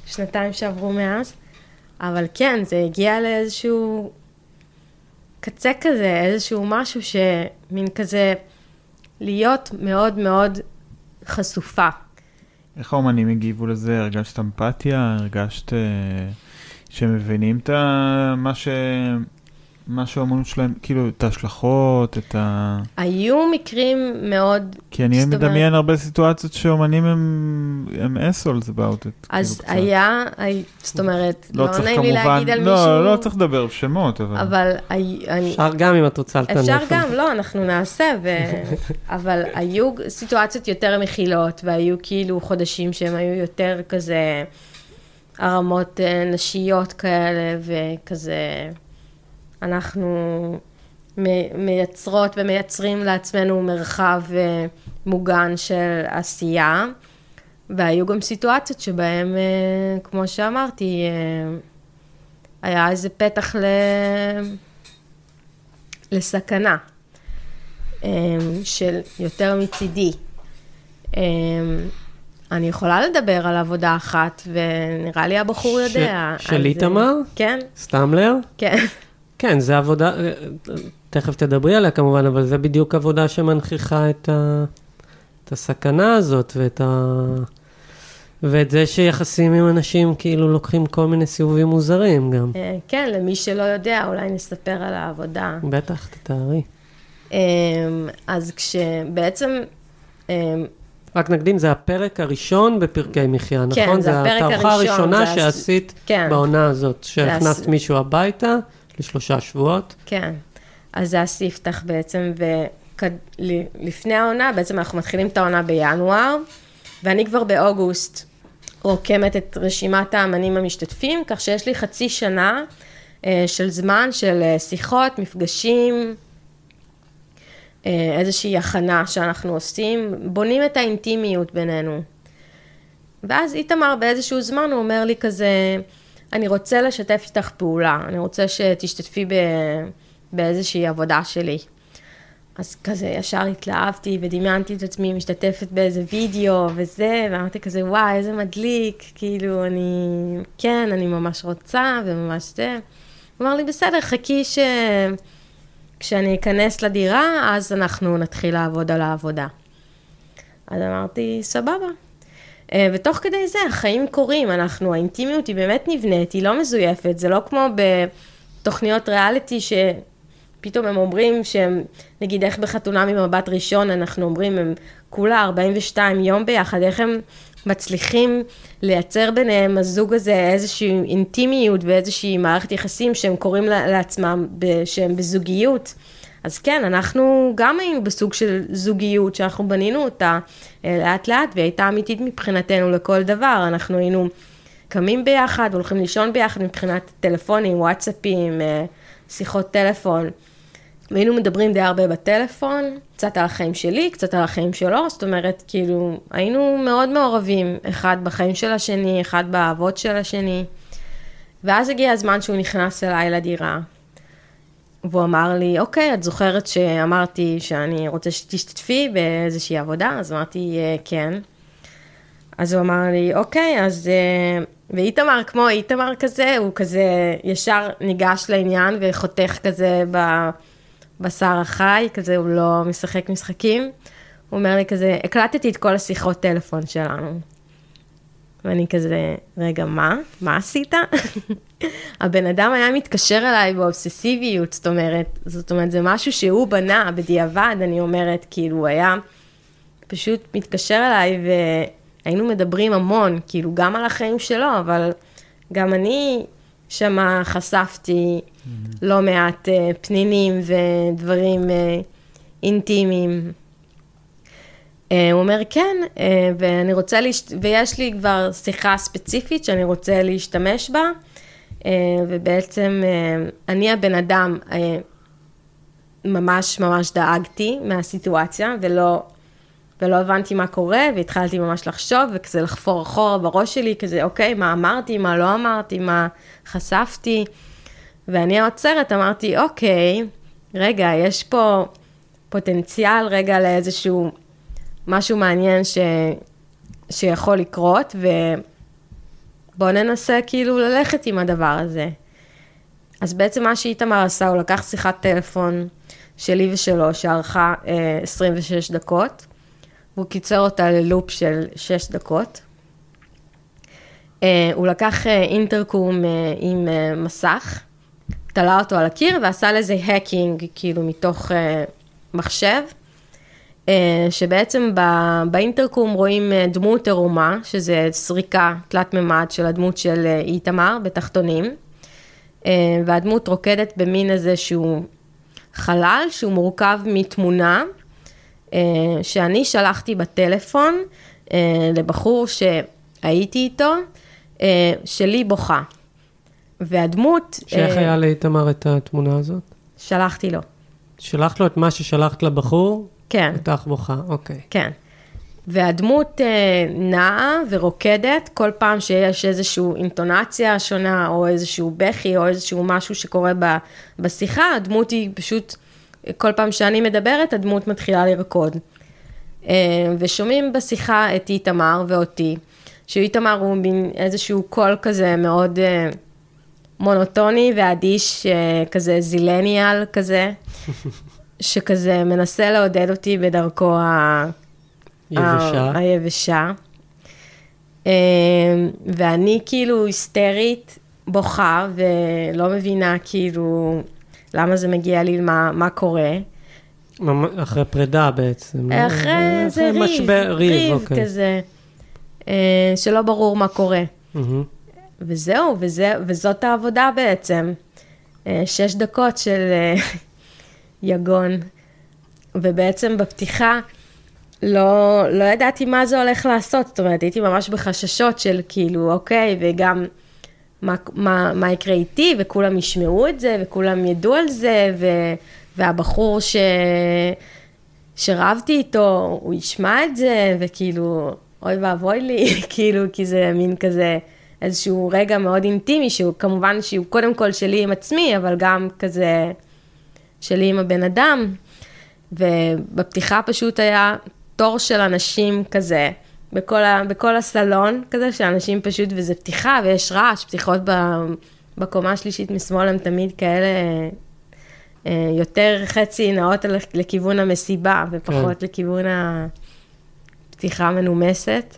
השנתיים שעברו מאז. אבל כן, זה הגיע לאיזשהו קצה כזה, איזשהו משהו שמין כזה להיות מאוד מאוד חשופה. איך האומנים הגיבו לזה? הרגשת אמפתיה? הרגשת אה, שהם מבינים את מה ש... מה שהאומנות שלהם, כאילו, את ההשלכות, את ה... היו מקרים מאוד... כי אני מדמיין הרבה סיטואציות שאומנים הם, הם אסולס about it. אז כאילו היה, זאת אומרת, לא, לא נעים לי להגיד על לא, מישהו... לא, לא צריך לדבר בשמות, אבל... אבל... אני... אפשר גם אם את רוצה לטנף. אפשר גם, לא, אנחנו נעשה, ו... אבל היו סיטואציות יותר מכילות, והיו כאילו חודשים שהם היו יותר כזה הרמות אה, נשיות כאלה, וכזה... אנחנו מייצרות ומייצרים לעצמנו מרחב אה, מוגן של עשייה, והיו גם סיטואציות שבהן, אה, כמו שאמרתי, אה, היה איזה פתח ל... לסכנה של יותר מצידי. אני יכולה לדבר על עבודה אחת, ונראה לי הבחור יודע. של איתמר? כן. סטמלר? כן. כן, זה עבודה, תכף תדברי עליה כמובן, אבל זה בדיוק עבודה שמנכיחה את, ה, את הסכנה הזאת ואת, ה, ואת זה שיחסים עם אנשים כאילו לוקחים כל מיני סיבובים מוזרים גם. אה, כן, למי שלא יודע, אולי נספר על העבודה. בטח, תתארי. אמ, אז כשבעצם... אמ, רק נקדים, זה הפרק הראשון בפרקי מחיה, כן, נכון? זה הפרק הראשון. זה התערוכה הראשונה שעשית כן. בעונה הזאת, שהכנסת מישהו הביתה. לשלושה שבועות. כן. אז זה הספתח בעצם, ולפני העונה, בעצם אנחנו מתחילים את העונה בינואר, ואני כבר באוגוסט רוקמת את רשימת האמנים המשתתפים, כך שיש לי חצי שנה אה, של זמן של אה, שיחות, מפגשים, אה, איזושהי הכנה שאנחנו עושים, בונים את האינטימיות בינינו. ואז איתמר באיזשהו זמן הוא אומר לי כזה, אני רוצה לשתף איתך פעולה, אני רוצה שתשתתפי ב... באיזושהי עבודה שלי. אז כזה ישר התלהבתי ודמיינתי את עצמי משתתפת באיזה וידאו וזה, ואמרתי כזה, וואי, איזה מדליק, כאילו, אני, כן, אני ממש רוצה וממש זה. הוא אמר לי, בסדר, חכי ש... כשאני אכנס לדירה, אז אנחנו נתחיל לעבוד על העבודה. אז אמרתי, סבבה. אה, ותוך כדי זה החיים קורים, אנחנו, האינטימיות היא באמת נבנית, היא לא מזויפת, זה לא כמו בתוכניות ריאליטי שפתאום הם אומרים שהם, נגיד איך בחתונה ממבט ראשון, אנחנו אומרים, הם כולה 42 יום ביחד, איך הם מצליחים לייצר ביניהם, הזוג הזה, איזושהי אינטימיות ואיזושהי מערכת יחסים שהם קוראים לעצמם, שהם בזוגיות. אז כן, אנחנו גם היינו בסוג של זוגיות שאנחנו בנינו אותה אה, לאט לאט, והיא הייתה אמיתית מבחינתנו לכל דבר. אנחנו היינו קמים ביחד, הולכים לישון ביחד מבחינת טלפונים, וואטסאפים, אה, שיחות טלפון. והיינו מדברים די הרבה בטלפון, קצת על החיים שלי, קצת על החיים שלו, זאת אומרת, כאילו, היינו מאוד מעורבים, אחד בחיים של השני, אחד באהבות של השני. ואז הגיע הזמן שהוא נכנס אליי לדירה, והוא אמר לי, אוקיי, את זוכרת שאמרתי שאני רוצה שתשתתפי באיזושהי עבודה? אז אמרתי, אה, כן. אז הוא אמר לי, אוקיי, אז... אה, ואיתמר, כמו איתמר כזה, הוא כזה ישר ניגש לעניין וחותך כזה בבשר החי, כזה הוא לא משחק משחקים. הוא אומר לי כזה, הקלטתי את כל השיחות טלפון שלנו. ואני כזה, רגע, מה? מה עשית? הבן אדם היה מתקשר אליי באובססיביות, זאת אומרת, זאת אומרת, זה משהו שהוא בנה בדיעבד, אני אומרת, כאילו, הוא היה פשוט מתקשר אליי והיינו מדברים המון, כאילו, גם על החיים שלו, אבל גם אני שמה חשפתי mm-hmm. לא מעט uh, פנינים ודברים uh, אינטימיים. אה, הוא אומר, כן, אה, ואני רוצה, להשת... ויש לי כבר שיחה ספציפית שאני רוצה להשתמש בה, אה, ובעצם אני הבן אדם, ממש ממש דאגתי מהסיטואציה, ולא, ולא הבנתי מה קורה, והתחלתי ממש לחשוב, וכזה לחפור אחורה בראש שלי, כזה, אוקיי, מה אמרתי, מה לא אמרתי, מה חשפתי. ואני העוצרת, אמרתי, אוקיי, רגע, יש פה פוטנציאל רגע לאיזשהו משהו מעניין ש... שיכול לקרות, ובואו ננסה כאילו ללכת עם הדבר הזה. אז בעצם מה שאיתמר עשה, הוא לקח שיחת טלפון שלי ושלו, שארכה אה, 26 דקות, והוא קיצר אותה ללופ של 6 דקות. אה, הוא לקח אה, אינטרקום אה, עם אה, מסך, תלה אותו על הקיר ועשה לזה האקינג, כאילו מתוך אה, מחשב, שבעצם ב, באינטרקום רואים אה, דמות עירומה, שזה סריקה תלת מימד של הדמות של אה, איתמר בתחתונים, אה, והדמות רוקדת במין איזשהו חלל שהוא מורכב מתמונה, אה, שאני שלחתי בטלפון אה, לבחור שהייתי איתו, אה, שלי בוכה. והדמות... שאיך אה, היה לאיתמר את התמונה הזאת? שלחתי לו, שלחת לו את מה ששלחת לבחור? כן. אותך בוכה, אוקיי. כן. והדמות אה, נעה ורוקדת כל פעם שיש איזושהי אינטונציה שונה, או איזשהו בכי, או איזשהו משהו שקורה ב, בשיחה, הדמות היא פשוט, כל פעם שאני מדברת, הדמות מתחילה לרקוד. אה, ושומעים בשיחה את איתמר ואותי, שאיתמר הוא מין איזשהו קול כזה מאוד אה, מונוטוני ואדיש, כזה זילניאל כזה, שכזה מנסה לעודד אותי בדרכו ה... יבשה. ה- היבשה. אה, ואני כאילו היסטרית, בוכה, ולא מבינה כאילו למה זה מגיע לי, מה, מה קורה. אחרי פרידה בעצם. לא? אחרי איזה ריב, משבר, ריב, אוקיי. כזה, אה, שלא ברור מה קורה. מהמם. וזהו, וזה, וזאת העבודה בעצם. אה, שש דקות של אה, יגון. ובעצם בפתיחה לא, לא ידעתי מה זה הולך לעשות, זאת אומרת, הייתי ממש בחששות של כאילו, אוקיי, וגם מה, מה, מה יקרה איתי, וכולם ישמעו את זה, וכולם ידעו על זה, ו, והבחור ש, שרבתי איתו, הוא ישמע את זה, וכאילו, אוי ואבוי לי, כאילו, כי זה מין כזה איזשהו רגע מאוד אינטימי, שהוא כמובן שהוא קודם כל שלי עם עצמי, אבל גם כזה שלי עם הבן אדם. ובפתיחה פשוט היה תור של אנשים כזה, בכל, ה, בכל הסלון כזה, שאנשים פשוט, וזה פתיחה ויש רעש, פתיחות ב, בקומה השלישית משמאל הן תמיד כאלה אה, יותר חצי נעות על- לכיוון המסיבה, ופחות כן. לכיוון הפתיחה המנומסת.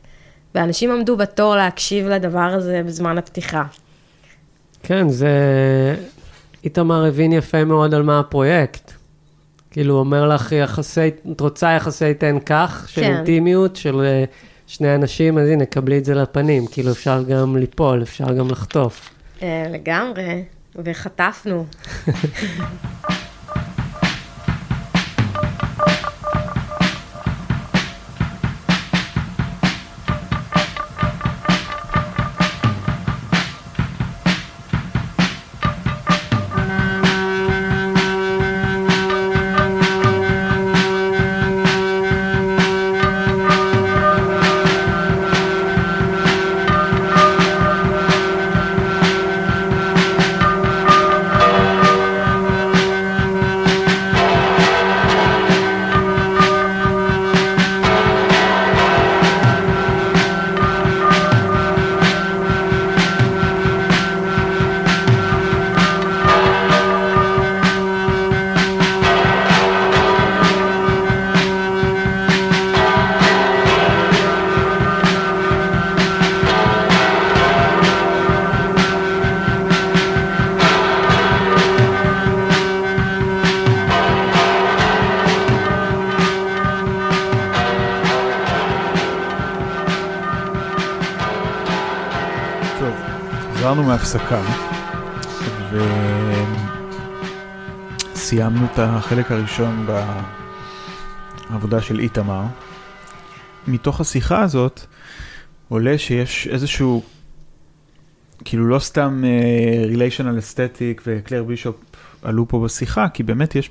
ואנשים עמדו בתור להקשיב לדבר הזה בזמן הפתיחה. כן, זה... איתמר הבין יפה מאוד על מה הפרויקט. כאילו, הוא אומר לך, יחסי, את רוצה יחסי תן כך, של כן. אינטימיות, של אה, שני אנשים, אז הנה, קבלי את זה לפנים. כאילו, אפשר גם ליפול, אפשר גם לחטוף. אה, לגמרי, וחטפנו. מהפסקה, וסיימנו את החלק הראשון בעבודה של איתמר. מתוך השיחה הזאת עולה שיש איזשהו, כאילו לא סתם ריליישנל אסתטיק וקלר בישופ עלו פה בשיחה, כי באמת יש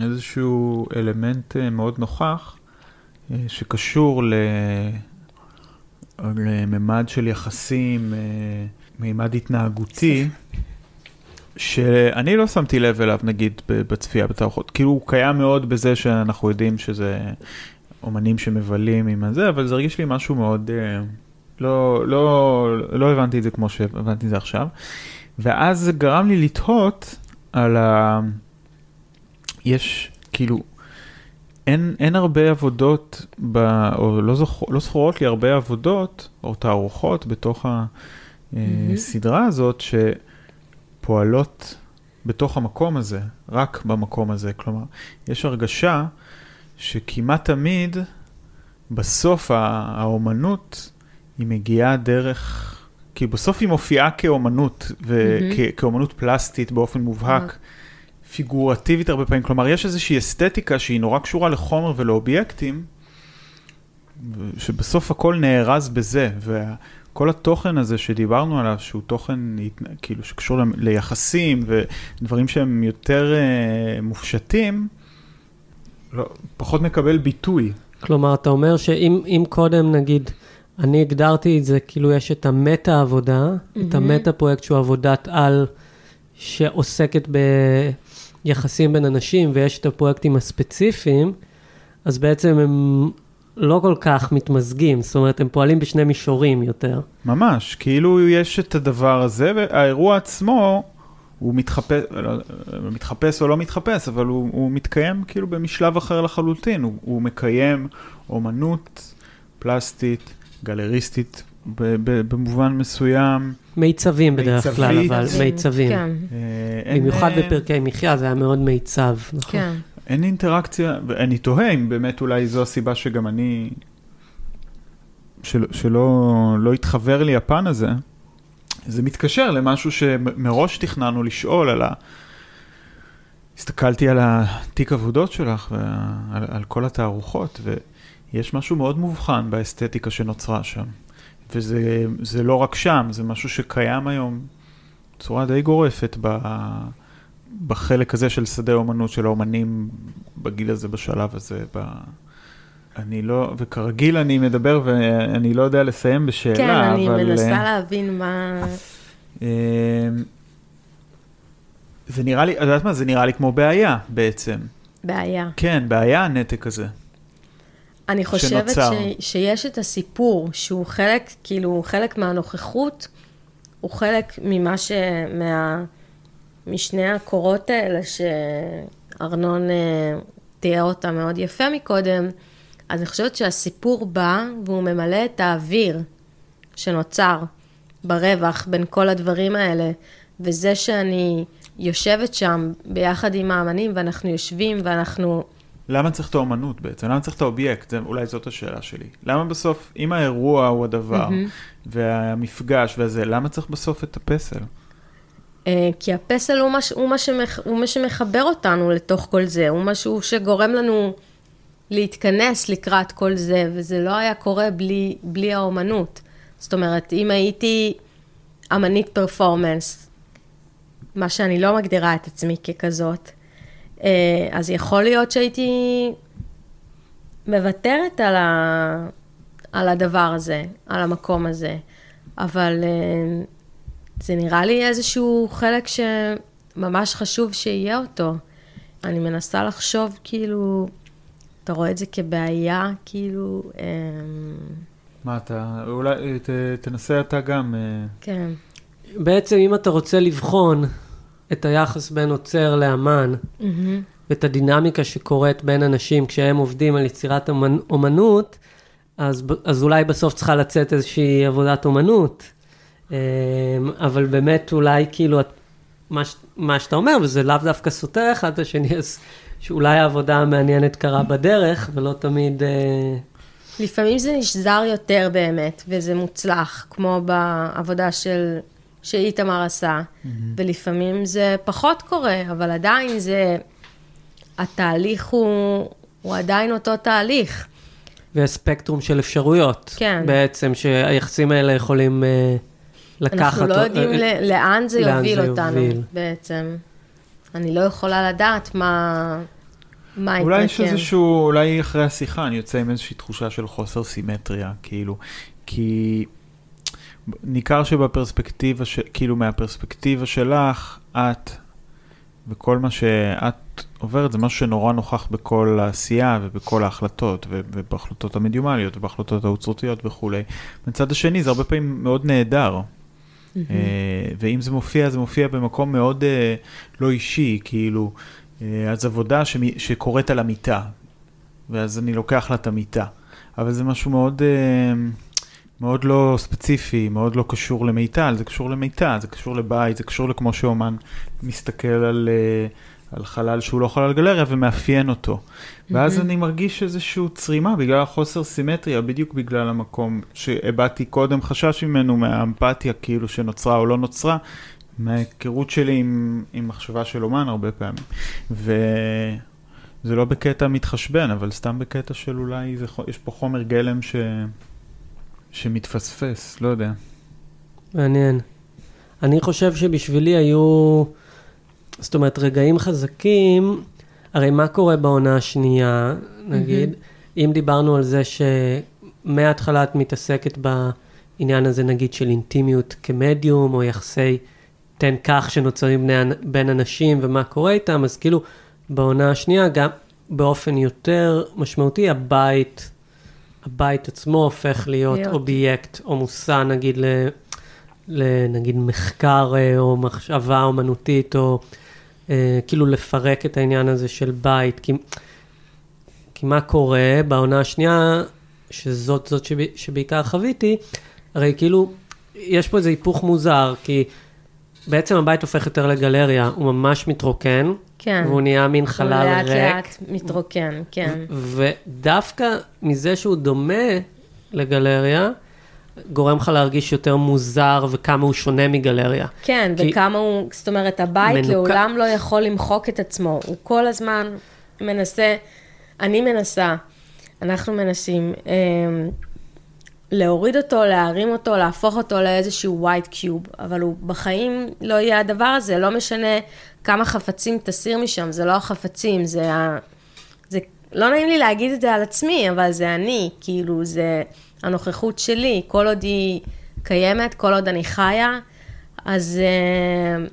איזשהו אלמנט uh, מאוד נוכח uh, שקשור ל... לממד של יחסים, uh, מימד התנהגותי, שאני לא שמתי לב אליו נגיד בצפייה בתערוכות. כאילו הוא קיים מאוד בזה שאנחנו יודעים שזה אומנים שמבלים עם הזה, אבל זה הרגיש לי משהו מאוד... Uh, לא, לא, לא הבנתי את זה כמו שהבנתי את זה עכשיו. ואז זה גרם לי לתהות על ה... יש כאילו, אין, אין הרבה עבודות, ב, או לא, זוכ, לא זכורות לי הרבה עבודות או תערוכות בתוך הסדרה mm-hmm. הזאת שפועלות בתוך המקום הזה, רק במקום הזה. כלומר, יש הרגשה שכמעט תמיד בסוף האומנות היא מגיעה דרך, כי בסוף היא מופיעה כאומנות, וכאומנות. פלסטית באופן מובהק. Mm-hmm. פיגורטיבית הרבה פעמים, כלומר יש איזושהי אסתטיקה שהיא נורא קשורה לחומר ולאובייקטים, שבסוף הכל נארז בזה, וכל התוכן הזה שדיברנו עליו, שהוא תוכן כאילו שקשור ליחסים ודברים שהם יותר uh, מופשטים, לא, פחות מקבל ביטוי. כלומר, אתה אומר שאם קודם נגיד, אני הגדרתי את זה, כאילו יש את המטה עבודה, mm-hmm. את המטה פרויקט שהוא עבודת על שעוסקת ב... יחסים בין אנשים ויש את הפרויקטים הספציפיים, אז בעצם הם לא כל כך מתמזגים, זאת אומרת, הם פועלים בשני מישורים יותר. ממש, כאילו יש את הדבר הזה, והאירוע עצמו, הוא מתחפש, לא, מתחפש או לא מתחפש, אבל הוא, הוא מתקיים כאילו במשלב אחר לחלוטין, הוא, הוא מקיים אומנות פלסטית, גלריסטית במובן מסוים. מיצבים בדרך כלל, אבל מיצבים. כן. אה, במיוחד אה, בפרקי מחיה זה היה מאוד מיצב, נכון? כן. אין אינטראקציה, ואני תוהה אם באמת אולי זו הסיבה שגם אני, של, שלא לא התחבר לי הפן הזה. זה מתקשר למשהו שמראש תכננו לשאול על ה... הסתכלתי על התיק עבודות שלך ועל על כל התערוכות, ויש משהו מאוד מובחן באסתטיקה שנוצרה שם. וזה לא רק שם, זה משהו שקיים היום בצורה די גורפת ב, בחלק הזה של שדה האומנות של האומנים בגיל הזה, בשלב הזה. ב... אני לא, וכרגיל אני מדבר ואני לא יודע לסיים בשאלה, כן, אבל... כן, אני מנסה אה, להבין מה... אמ, זה נראה לי, את יודעת מה? זה נראה לי כמו בעיה בעצם. בעיה. כן, בעיה הנתק הזה. אני חושבת ש, שיש את הסיפור, שהוא חלק, כאילו, חלק מהנוכחות, הוא חלק ממה ש... מה... משני הקורות האלה שארנון אה, תיאר אותה מאוד יפה מקודם, אז אני חושבת שהסיפור בא והוא ממלא את האוויר שנוצר ברווח בין כל הדברים האלה, וזה שאני יושבת שם ביחד עם האמנים ואנחנו יושבים ואנחנו למה צריך את האומנות בעצם? למה צריך את האובייקט? זה, אולי זאת השאלה שלי. למה בסוף, אם האירוע הוא הדבר, mm-hmm. והמפגש וזה, למה צריך בסוף את הפסל? Uh, כי הפסל הוא, מש, הוא, מה שמח, הוא מה שמחבר אותנו לתוך כל זה, הוא משהו שגורם לנו להתכנס לקראת כל זה, וזה לא היה קורה בלי, בלי האומנות. זאת אומרת, אם הייתי אמנית פרפורמנס, מה שאני לא מגדירה את עצמי ככזאת, אה, אז יכול להיות שהייתי מוותרת על, ה... על הדבר הזה, על המקום הזה, אבל אה, זה נראה לי איזשהו חלק שממש חשוב שיהיה אותו. אני מנסה לחשוב, כאילו, אתה רואה את זה כבעיה, כאילו... אה, מה אתה, אולי ת, תנסה אתה גם. כן. בעצם אם אתה רוצה לבחון את היחס בין עוצר לאמן, mm-hmm. ואת הדינמיקה שקורית בין אנשים כשהם עובדים על יצירת אומנ... אומנות, אז, אז אולי בסוף צריכה לצאת איזושהי עבודת אומנות. אמ, אבל באמת אולי כאילו, מה, מה שאתה אומר, וזה לאו דווקא סותר אחד את השני, אז שאולי העבודה המעניינת קרה בדרך, ולא תמיד... אה, לפעמים זה נשזר יותר באמת, וזה מוצלח, כמו בעבודה של שאיתמר עשה, mm-hmm. ולפעמים זה פחות קורה, אבל עדיין זה, התהליך הוא, הוא עדיין אותו תהליך. ויש ספקטרום של אפשרויות. כן. בעצם, שהיחסים האלה יכולים אה, לקחת... אנחנו לא יודעים אה, ל- לאן זה לאן יוביל זה אותנו, יוביל. בעצם. אני לא יכולה לדעת מה... מה יקרה, אולי יש. איזשהו, אולי אחרי השיחה אני יוצא עם איזושהי תחושה של חוסר סימטריה, כאילו, כי ניכר שבפרספקטיבה, ש... כאילו מהפרספקטיבה שלך, את וכל מה שאת עוברת זה משהו שנורא נוכח בכל העשייה ובכל ההחלטות, ובהחלטות המדיומליות ובהחלטות האוצרותיות וכולי. מצד השני זה הרבה פעמים מאוד נהדר. אה, ואם זה מופיע, זה מופיע במקום מאוד אה, לא אישי, כאילו, אה, אז עבודה שקורית על המיטה, ואז אני לוקח לה את המיטה. אבל זה משהו מאוד, מאוד לא ספציפי, מאוד לא קשור למיטל, זה קשור למיטה, זה קשור לבית, זה קשור לכמו שאומן מסתכל על, על חלל שהוא לא חלל גלריה ומאפיין אותו. ואז. אני מרגיש איזושהי צרימה בגלל החוסר סימטריה, בדיוק בגלל המקום שהבעתי קודם חשש ממנו, מהאמפתיה כאילו שנוצרה או לא נוצרה, מההיכרות שלי עם, עם מחשבה של אומן הרבה פעמים. וזה לא בקטע מתחשבן, אבל סתם בקטע של אולי זה, יש פה חומר גלם ש... שמתפספס, לא יודע. מעניין. אני חושב שבשבילי היו, זאת אומרת, רגעים חזקים, הרי מה קורה בעונה השנייה, נגיד, אם דיברנו על זה שמההתחלה את מתעסקת בעניין הזה, נגיד, של אינטימיות כמדיום, או יחסי תן כך שנוצרים בני, בין אנשים ומה קורה איתם, אז כאילו, בעונה השנייה, גם באופן יותר משמעותי, הבית, הבית עצמו הופך להיות להיות. אובייקט או מושא, נגיד, ל... לנגיד מחקר אה, או מחשבה אומנותית, או כאילו לפרק את העניין הזה של בית. כי, כי מה קורה בעונה השנייה, שזאת זאת שב, שבעיקר חוויתי, הרי כאילו, יש פה איזה היפוך מוזר, כי בעצם הבית הופך יותר לגלריה, הוא ממש מתרוקן, כן. והוא נהיה מין חלל לאט ריק. לאט מתרוקן, כן. ודווקא מזה שהוא דומה לגלריה, גורם לך להרגיש יותר מוזר וכמה הוא שונה מגלריה. כן, כי- וכמה הוא, זאת אומרת, הבית מנוכר. לעולם לא יכול למחוק את עצמו. הוא כל הזמן מנסה, אני מנסה, אנחנו מנסים אה, להוריד אותו, להרים אותו, להפוך אותו לאיזשהו white cube, אבל הוא בחיים לא יהיה הדבר הזה, לא משנה כמה חפצים תסיר משם, זה לא החפצים, זה ה... זה, לא נעים לי להגיד את זה על עצמי, אבל זה אני, כאילו, זה הנוכחות שלי, כל עוד היא קיימת, כל עוד אני חיה, אז, אה,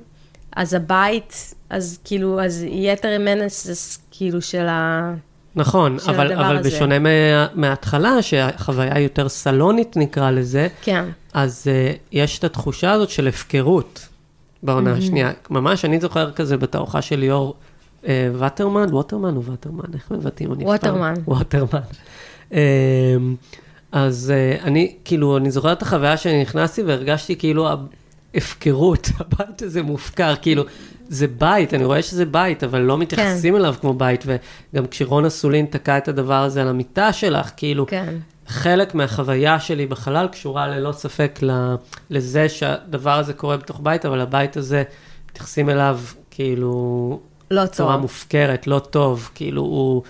אז הבית, אז כאילו, אז יתר מנס, כאילו, של ה... נכון, של אבל, אבל הזה. בשונה מה, מההתחלה, שהחוויה היא יותר סלונית נקרא לזה, כן, אז uh, יש את התחושה הזאת של הפקרות בעונה השנייה. ממש, אני זוכר כזה בתערוכה של ליאור uh, וטרמן, ווטרמן או וטרמן, איך מבטאים? ווטרמן. ווטרמן. אז uh, אני, כאילו, אני זוכר את החוויה שאני נכנסתי והרגשתי כאילו ההפקרות, הבית הזה מופקר, כאילו, זה בית, אני רואה שזה בית, אבל לא מתייחסים אליו כמו בית, וגם כשרון אסולין תקע את הדבר הזה על המיטה שלך, כאילו, כן, חלק מהחוויה שלי בחלל קשורה ללא ספק ל- לזה שהדבר הזה קורה בתוך בית, אבל הבית הזה, מתייחסים אליו כאילו לא בצורה טוב. מופקרת, לא טוב, כאילו הוא...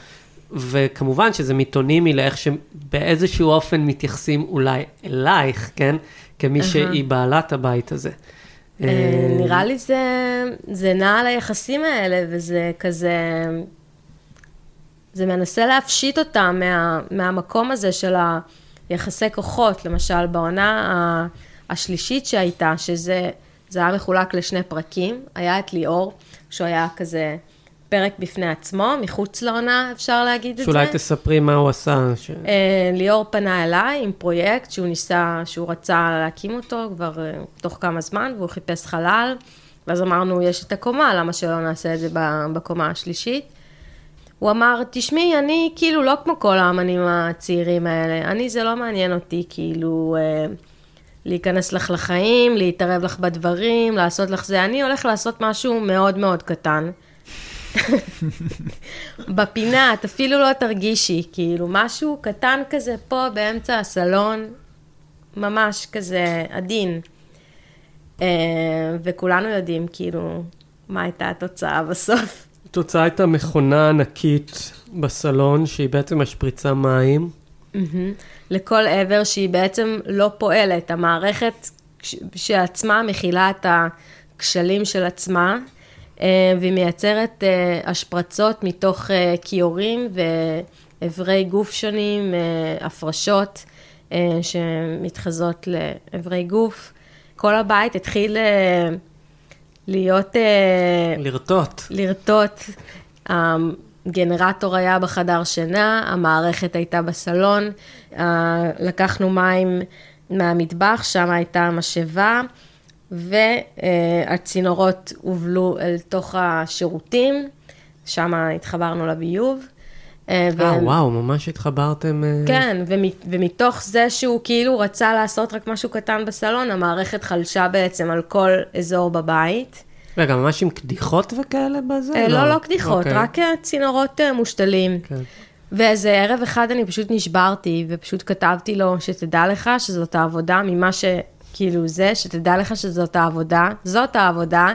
וכמובן שזה מיתונימי לאיך שבאיזשהו אופן מתייחסים אולי אלייך, כן? כמי. שהיא בעלת הבית הזה. אה, נראה לי זה, זה נע על היחסים האלה, וזה כזה... זה מנסה להפשיט אותם מה, מהמקום הזה של היחסי כוחות. למשל, בעונה השלישית שהייתה, שזה זה היה מחולק לשני פרקים, היה את ליאור, שהוא היה כזה פרק בפני עצמו, מחוץ לעונה, אפשר להגיד את זה. שאולי תספרי מה הוא עשה. ש... אה, ליאור פנה אליי עם פרויקט שהוא ניסה, שהוא רצה להקים אותו כבר אה, תוך כמה זמן, והוא חיפש חלל, ואז אמרנו, יש את הקומה, למה שלא נעשה את זה בקומה השלישית? הוא אמר, תשמעי, אני כאילו לא כמו כל האמנים הצעירים האלה, אני, זה לא מעניין אותי, כאילו, אה, להיכנס לך לחיים, להתערב לך בדברים, לעשות לך זה, אני הולך לעשות משהו מאוד מאוד קטן. בפינה, את אפילו לא תרגישי, כאילו, משהו קטן כזה פה באמצע הסלון, ממש כזה עדין. אה, וכולנו יודעים, כאילו, מה הייתה התוצאה בסוף. התוצאה הייתה מכונה ענקית בסלון, שהיא בעצם משפריצה מים. לכל עבר שהיא בעצם לא פועלת. המערכת שעצמה מכילה את הכשלים של עצמה, והיא מייצרת אה, השפרצות מתוך אה, כיורים ואיברי גוף שונים, אה, הפרשות אה, שמתחזות לאיברי גוף. כל הבית התחיל אה, להיות... אה, לרטוט. לרטוט. הגנרטור היה בחדר שינה, המערכת הייתה בסלון, אה, לקחנו מים מהמטבח, שם הייתה משאבה, והצינורות הובלו אל תוך השירותים, שם התחברנו לביוב. אה, אה, והם- וואו, ממש התחברתם. אה, כן, ומ- ומתוך זה שהוא כאילו רצה לעשות רק משהו קטן בסלון, המערכת חלשה בעצם על כל אזור בבית. רגע, ממש עם קדיחות וכאלה בזה? אה, לא, לא קדיחות, אוקיי. רק אה, צינורות מושתלים. כן. ואיזה ערב אחד אני פשוט נשברתי, ופשוט כתבתי לו, שתדע לך שזאת העבודה ממה ש... כאילו זה, שתדע לך שזאת העבודה, זאת העבודה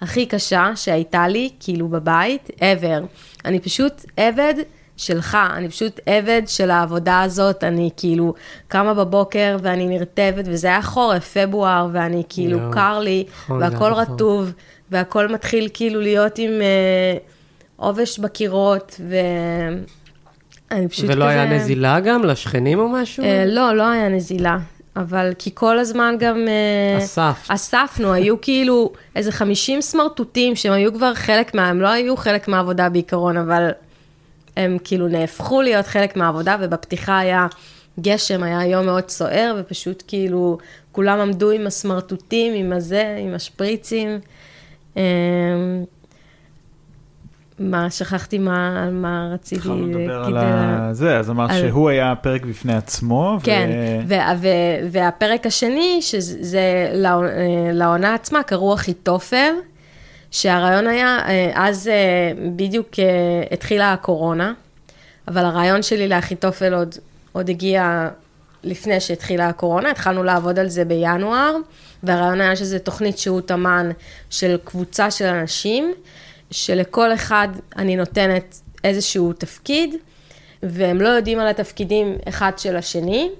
הכי קשה שהייתה לי, כאילו בבית, ever. אני פשוט עבד שלך, אני פשוט עבד של העבודה הזאת, אני כאילו קמה בבוקר ואני נרטבת, וזה היה חורף, פברואר, ואני כאילו יואו. קר לי, נכון, והכל בחורף. רטוב, והכל מתחיל כאילו להיות עם אה, עובש בקירות, ואני פשוט כזה... ולא היה נזילה גם לשכנים או משהו? אה, לא, לא היה נזילה, אבל כי כל הזמן גם... אה, אספת. אספנו, היו כאילו איזה 50 סמרטוטים שהם היו כבר חלק מה... הם לא היו חלק מהעבודה בעיקרון, אבל הם כאילו נהפכו להיות חלק מהעבודה, ובפתיחה היה גשם, היה יום מאוד סוער, ופשוט כאילו כולם עמדו עם הסמרטוטים, עם הזה, עם השפריצים. מה, שכחתי מה, מה רציתי התחלנו לדבר על ה- זה, אז אמרת על- שהוא היה פרק בפני עצמו. ו- כן, וה- ו- והפרק השני, שזה לעו- אה, לעונה עצמה, קראו אחיתופל, שהרעיון היה, אה, אז אה, בדיוק התחילה הקורונה, אבל הרעיון שלי לאחיתופל עוד, עוד הגיע לפני שהתחילה הקורונה, התחלנו לעבוד על זה בינואר, והרעיון היה שזה תוכנית שהות אמן של קבוצה של אנשים, שלכל אחד אני נותנת איזשהו תפקיד, והם לא יודעים על התפקידים אחד של השני,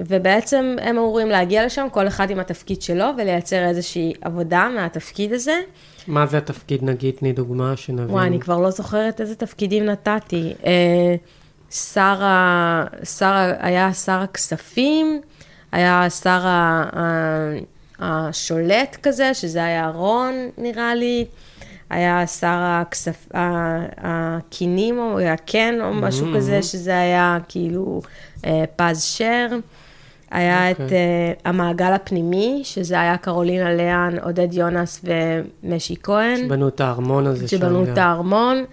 ובעצם הם אמורים להגיע לשם, כל אחד עם התפקיד שלו, ולייצר איזושהי עבודה מהתפקיד הזה. מה זה התפקיד, נגיד, תני דוגמה, שנבין. וואי, אני כבר לא זוכרת איזה תפקידים נתתי. אה, שר, ה... שר. היה שר הכספים, היה שר. ה... השולט כזה, שזה היה רון, נראה לי. היה שר הכספ... הקינים, או הקן, או משהו כזה, שזה היה כאילו אה, פז שר. היה את אוקיי. אה, המעגל הפנימי, שזה היה קרולינה ליאן, עודד יונס ומשי כהן. שבנו את הארמון הזה שם. שבנו. את הארמון,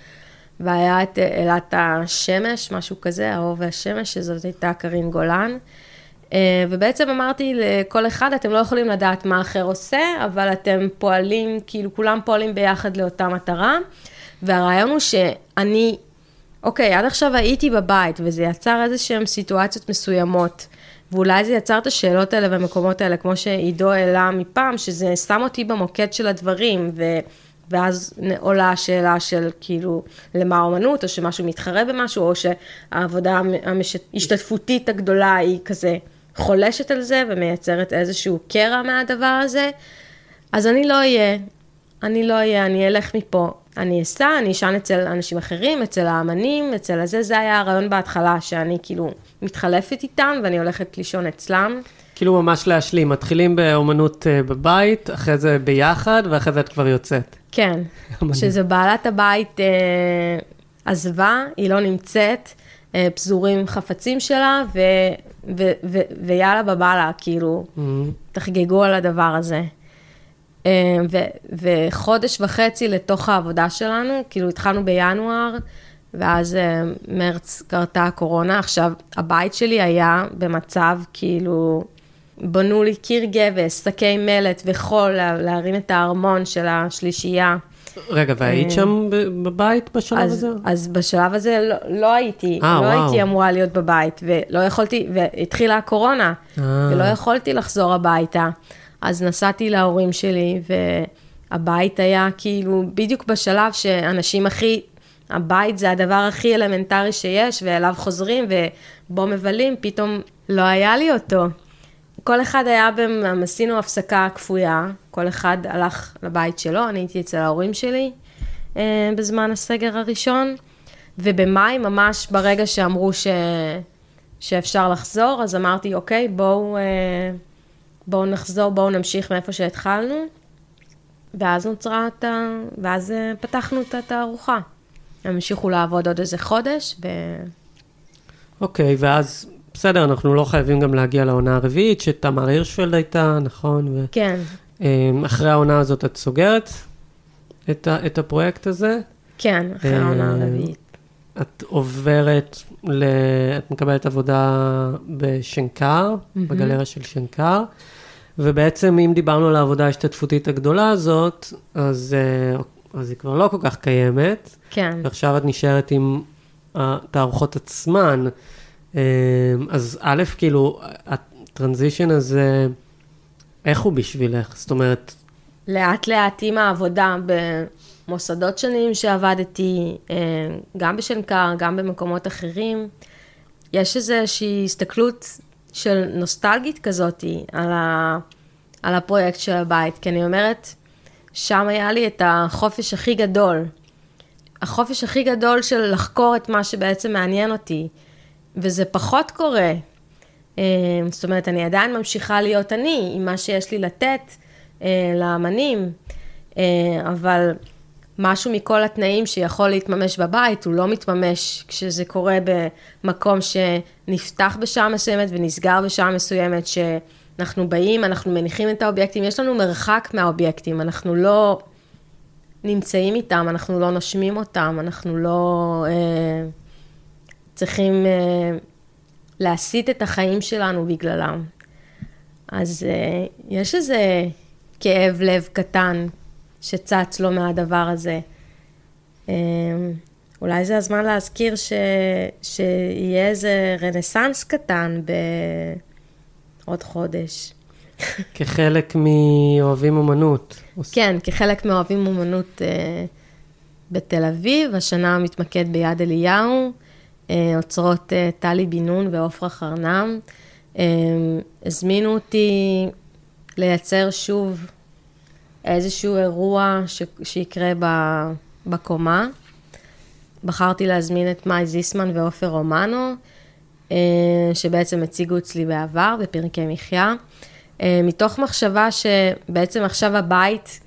והיה את אה, אלת השמש, משהו כזה, האור והשמש, שזאת הייתה קרין גולן. אה, ובעצם אמרתי לכל אחד, אתם לא יכולים לדעת מה אחר עושה, אבל אתם פועלים, כאילו כולם פועלים ביחד לאותה מטרה. והרעיון הוא שאני, אוקיי, עד עכשיו הייתי בבית, וזה יצר איזה שהן סיטואציות מסוימות. ואולי זה יצר את השאלות האלה והמקומות האלה, כמו שעידו העלה מפעם, שזה שם אותי במוקד של הדברים, ו... ואז עולה השאלה של כאילו, למה האומנות, או שמשהו מתחרה במשהו, או שהעבודה המש... ההשתתפותית הגדולה היא כזה חולשת על זה ומייצרת איזשהו קרע מהדבר הזה. אז אני לא אהיה, אני לא אהיה, אני אלך מפה. אני אסע, אני אשן אצל אנשים אחרים, אצל האמנים, אצל הזה, זה היה הרעיון בהתחלה, שאני כאילו מתחלפת איתם ואני הולכת לישון אצלם. כאילו ממש להשלים, מתחילים באומנות אה, בבית, אחרי זה ביחד, ואחרי זה את כבר יוצאת. כן. שזה בעלת הבית אה, עזבה, היא לא נמצאת, אה, פזורים חפצים שלה, ו, ו, ויאללה בבאללה, כאילו, Mhm. תחגגו על הדבר הזה. אה, ו, וחודש וחצי לתוך העבודה שלנו, כאילו התחלנו בינואר, ואז אה, מרץ קרתה הקורונה. עכשיו, הבית שלי היה במצב כאילו, בנו לי קיר גבס, שקי מלט וחול, לה- להרים את הארמון של השלישייה. רגע, והיית שם ב- בבית בשלב אז, הזה? אז בשלב הזה לא, לא הייתי, אה, לא וואו. הייתי אמורה להיות בבית, ולא יכולתי, והתחילה הקורונה, אה. ולא יכולתי לחזור הביתה. אז נסעתי להורים שלי, והבית היה כאילו בדיוק בשלב שאנשים הכי, הבית זה הדבר הכי אלמנטרי שיש, ואליו חוזרים ובו מבלים, פתאום לא היה לי אותו. כל אחד היה, במ... עשינו הפסקה כפויה, כל אחד הלך לבית שלו, אני הייתי אצל ההורים שלי אה, בזמן הסגר הראשון, ובמאי, ממש ברגע שאמרו ש... שאפשר לחזור, אז אמרתי, אוקיי, בואו, אה, בואו נחזור, בואו נמשיך מאיפה שהתחלנו, ואז נוצרה את ה... ואז אה, פתחנו את התערוכה. הם המשיכו לעבוד עוד איזה חודש, ו... אוקיי, ואז, בסדר, אנחנו לא חייבים גם להגיע לעונה הרביעית, שתמר הירשפלד הייתה, נכון? ו... כן, אמ, אחרי העונה הזאת את סוגרת את, ה, את הפרויקט הזה. כן, אחרי העונה אה, הרביעית. את עוברת, ל... את מקבלת עבודה בשנקר, בגלריה של שנקר, ובעצם אם דיברנו על העבודה ההשתתפותית הגדולה הזאת, אז, אה, אז היא כבר לא כל כך קיימת, כן. ועכשיו את נשארת עם התערוכות עצמן. אה, אז א', כאילו, הטרנזישן הזה, איך הוא בשבילך? זאת אומרת, לאט לאט עם העבודה במוסדות שונים שעבדתי, אה, גם בשנקר, גם במקומות אחרים, יש איזושהי הסתכלות של נוסטלגית כזאתי על, ה, על הפרויקט של הבית, כי אני אומרת, שם היה לי את החופש הכי גדול. החופש הכי גדול של לחקור את מה שבעצם מעניין אותי, וזה פחות קורה. אה, זאת אומרת, אני עדיין ממשיכה להיות אני, עם מה שיש לי לתת אה, לאמנים, אה, אבל משהו מכל התנאים שיכול להתממש בבית, הוא לא מתממש כשזה קורה במקום שנפתח בשעה מסוימת ונסגר בשעה מסוימת, שאנחנו באים, אנחנו מניחים את האובייקטים, יש לנו מרחק מהאובייקטים, אנחנו לא נמצאים איתם, אנחנו לא נושמים אותם, אנחנו לא אה, צריכים אה, להסיט את החיים שלנו בגללם. אז אה, יש איזה כאב לב קטן שצץ לו מהדבר הזה. אה, אולי זה הזמן להזכיר ש... שיהיה איזה רנסאנס קטן בעוד חודש. כחלק מאוהבים אומנות. כן, כחלק מאוהבים אומנות אה, בתל אביב, השנה מתמקד ביד אליהו, אוצרות אה, טלי בן נון ועופרה חרנם. אה, הזמינו אותי לייצר שוב איזשהו אירוע ש... שיקרה ב... בקומה. בחרתי להזמין את מאי זיסמן ועופר רומנו, אה, שבעצם הציגו אצלי בעבר בפרקי מחיה. אה, מתוך מחשבה שבעצם עכשיו הבית,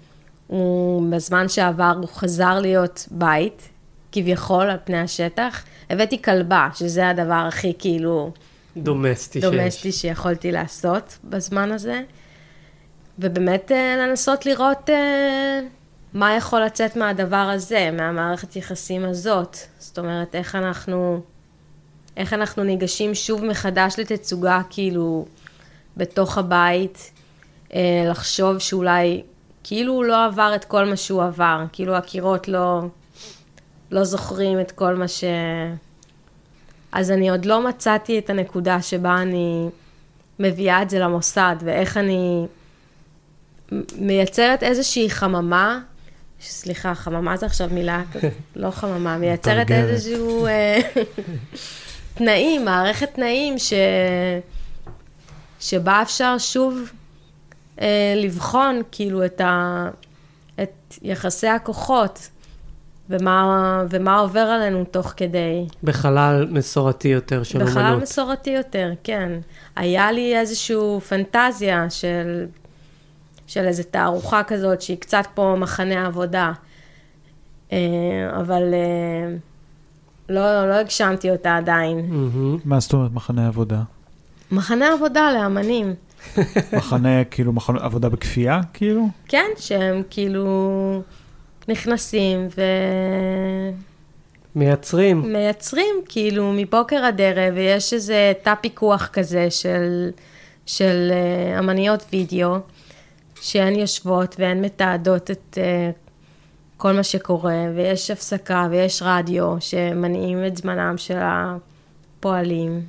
הוא בזמן שעבר, הוא חזר להיות בית, כביכול, על פני השטח. הבאתי כלבה, שזה הדבר הכי כאילו... דומסטי, דומסטי שיש. שיכולתי לעשות בזמן הזה. ובאמת אה, לנסות לראות אה, מה יכול לצאת מהדבר הזה, מהמערכת יחסים הזאת. זאת אומרת, איך אנחנו, איך אנחנו ניגשים שוב מחדש לתצוגה, כאילו, בתוך הבית, אה, לחשוב שאולי, כאילו הוא לא עבר את כל מה שהוא עבר, כאילו הקירות לא, לא זוכרים את כל מה ש... אז אני עוד לא מצאתי את הנקודה שבה אני מביאה את זה למוסד, ואיך אני מייצרת איזושהי חממה, סליחה, חממה זה עכשיו מילה, לא חממה, מייצרת. איזשהו אה, תנאים, מערכת תנאים ש... שבה אפשר שוב אה, לבחון כאילו את, ה... את יחסי הכוחות ומה, ומה עובר עלינו תוך כדי. בחלל מסורתי יותר של אומנות. בחלל מסורתי יותר, כן. היה לי איזושהי פנטזיה של, של איזו תערוכה כזאת, שהיא קצת פה מחנה עבודה, אה, אבל אה, לא, לא הגשמתי אותה עדיין. מה זאת אומרת מחנה עבודה? מחנה עבודה לאמנים, מחנה, כאילו, מחנה עבודה בכפייה, כאילו? כן, שהם כאילו נכנסים מייצרים. ומייצרים כאילו מבוקר עד ערב, ויש איזה תא פיקוח כזה של, של אה, אמניות וידאו, שהן יושבות והן מתעדות את אה, כל מה שקורה, ויש הפסקה ויש רדיו שמניעים את זמנם של הפועלים,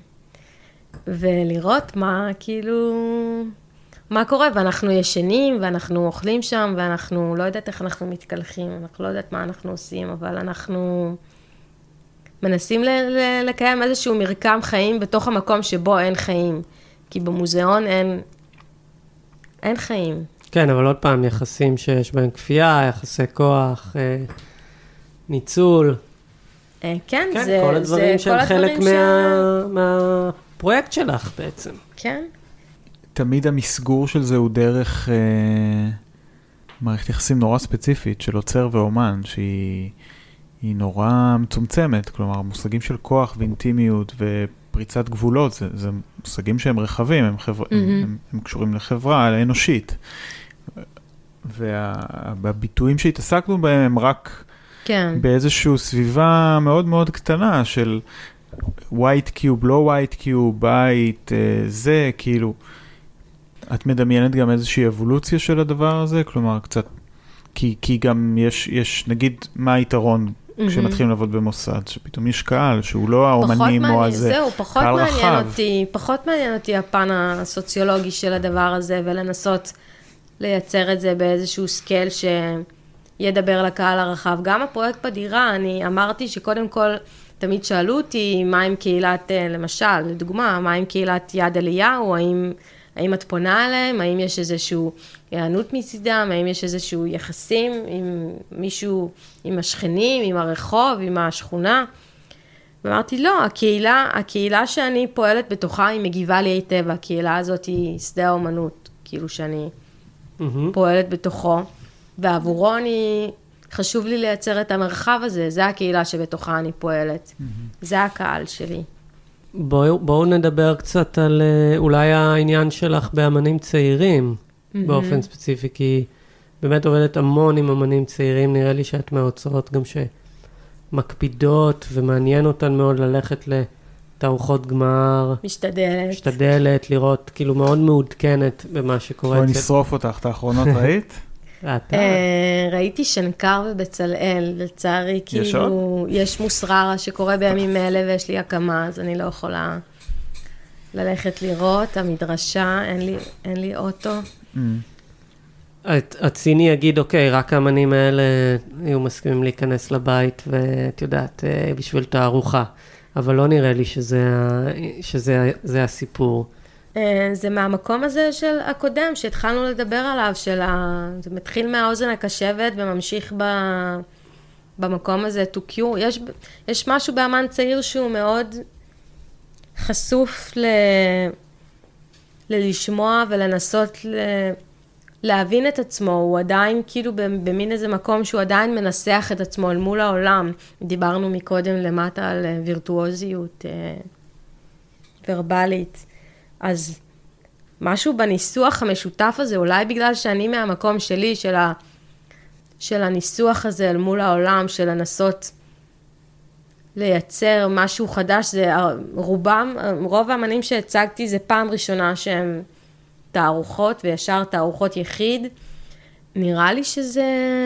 ולראות מה כאילו, מה קורה, ואנחנו ישנים, ואנחנו אוכלים שם, ואנחנו לא יודעת איך אנחנו מתקלחים, אנחנו לא יודעת מה אנחנו עושים, אבל אנחנו מנסים לקיים איזשהו מרקם חיים בתוך המקום שבו אין חיים. כי במוזיאון אין, אין חיים. כן, אבל עוד פעם, יחסים שיש בהם כפייה, יחסי כוח, אה, ניצול. אה, כן, כן, זה... כל הדברים שהם חלק הדברים מה... מהפרויקט שלך בעצם. כן. תמיד המסגור של זה הוא דרך אה, מערכת יחסים נורא ספציפית של עוצר ואומן, שהיא היא נורא מצומצמת, כלומר, מושגים של כוח ואינטימיות ופריצת גבולות, זה, זה מושגים שהם רחבים, הם, חבר, mm-hmm. הם, הם, הם קשורים לחברה האנושית. והביטויים שהתעסקנו בהם הם רק כן. באיזושהי סביבה מאוד מאוד קטנה של white cube, לא white cube, בית, אה, זה, כאילו, את מדמיינת גם איזושהי אבולוציה של הדבר הזה? כלומר, קצת, כי, כי גם יש, יש, נגיד, מה היתרון כשמתחילים לעבוד במוסד, שפתאום יש קהל שהוא לא האומנים או הזה, זהו, פחות קהל מעניין רחב. אותי, פחות מעניין אותי הפן הסוציולוגי של הדבר הזה, ולנסות לייצר את זה באיזשהו scale שידבר לקהל הרחב. גם הפרויקט בדירה, אני אמרתי שקודם כל, תמיד שאלו אותי מה עם קהילת, אה, למשל, לדוגמה, מה עם קהילת יד אליהו, האם, האם את פונה אליהם, האם יש איזושהי היענות מצידם, האם יש איזשהו יחסים עם מישהו, עם השכנים, עם הרחוב, עם השכונה. ואמרתי, לא, הקהילה, הקהילה שאני פועלת בתוכה היא מגיבה לי היטב, הקהילה הזאת היא שדה האומנות, כאילו שאני מהמם. פועלת בתוכו, ועבורו אני, חשוב לי לייצר את המרחב הזה, זה הקהילה שבתוכה אני פועלת, זה הקהל שלי. בואו, בואו נדבר קצת על אה, אולי העניין שלך באמנים צעירים, באופן ספציפי, כי באמת עובדת המון עם אמנים צעירים, נראה לי שאת מהאוצרות גם שמקפידות ומעניין אותן מאוד ללכת לתערוכות גמר, משתדלת. משתדלת לראות, כאילו מאוד מעודכנת במה שקורה בואי נשרוף אותך, את האחרונות ראית? אה, ראיתי שנקר ובצלאל, לצערי, יש כאילו, יש מוסררה שקורה בימים אלה ויש לי הקמה, אז אני לא יכולה ללכת לראות, המדרשה, אין לי, אין לי אוטו. הציני יגיד, אוקיי, רק האמנים האלה היו מסכימים להיכנס לבית, ואת יודעת, אה, בשביל תערוכה. אבל לא נראה לי שזה, שזה זה הסיפור. אה, זה מהמקום הזה של הקודם, שהתחלנו לדבר עליו, של ה... זה מתחיל מהאוזן הקשבת וממשיך ב... במקום הזה to cure. יש, יש משהו באמן צעיר שהוא מאוד חשוף ל... ללשמוע ולנסות ל... להבין את עצמו, הוא עדיין כאילו במין איזה מקום שהוא עדיין מנסח את עצמו אל מול העולם. דיברנו מקודם למטה על אה, וירטואוזיות אה, ורבלית. אז משהו בניסוח המשותף הזה, אולי בגלל שאני מהמקום שלי, של, ה, של הניסוח הזה אל מול העולם, של לנסות לייצר משהו חדש, זה רובם, רוב האמנים שהצגתי זה פעם ראשונה שהם תערוכות, וישר תערוכות יחיד. נראה לי שזה,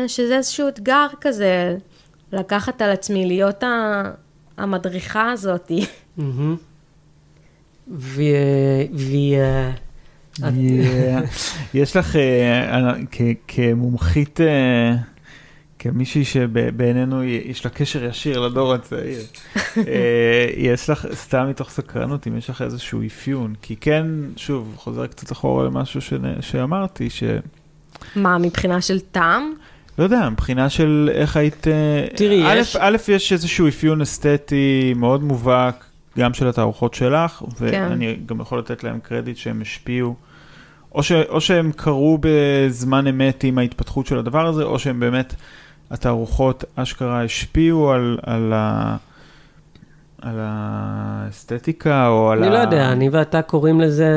שזה איזשהו אתגר כזה, לקחת על עצמי, להיות ה, המדריכה הזאתי. ו... ו... את- Yeah. יש לך, אה, כ- כמומחית, אה, כמישהי שבעינינו יש לה קשר ישיר לדור הצעיר, אה, יש לך, סתם מתוך סקרנות, אם יש לך איזשהו אפיון, כי כן, שוב, חוזר קצת אחורה למשהו שאמרתי, ש... מה, מבחינה של טעם? לא יודע, מבחינה של איך היית... אה, תראי, יש- א', יש איזשהו אפיון אסתטי מאוד מובהק, גם של התערוכות שלך, ואני גם יכול לתת להם קרדיט שהם השפיעו, או, ש, או שהם קרו בזמן אמת עם ההתפתחות של הדבר הזה, או שהם באמת, התערוכות אשכרה השפיעו על, על, ה, על האסתטיקה, או על אני ה... לא יודע, אני ואתה קוראים לזה,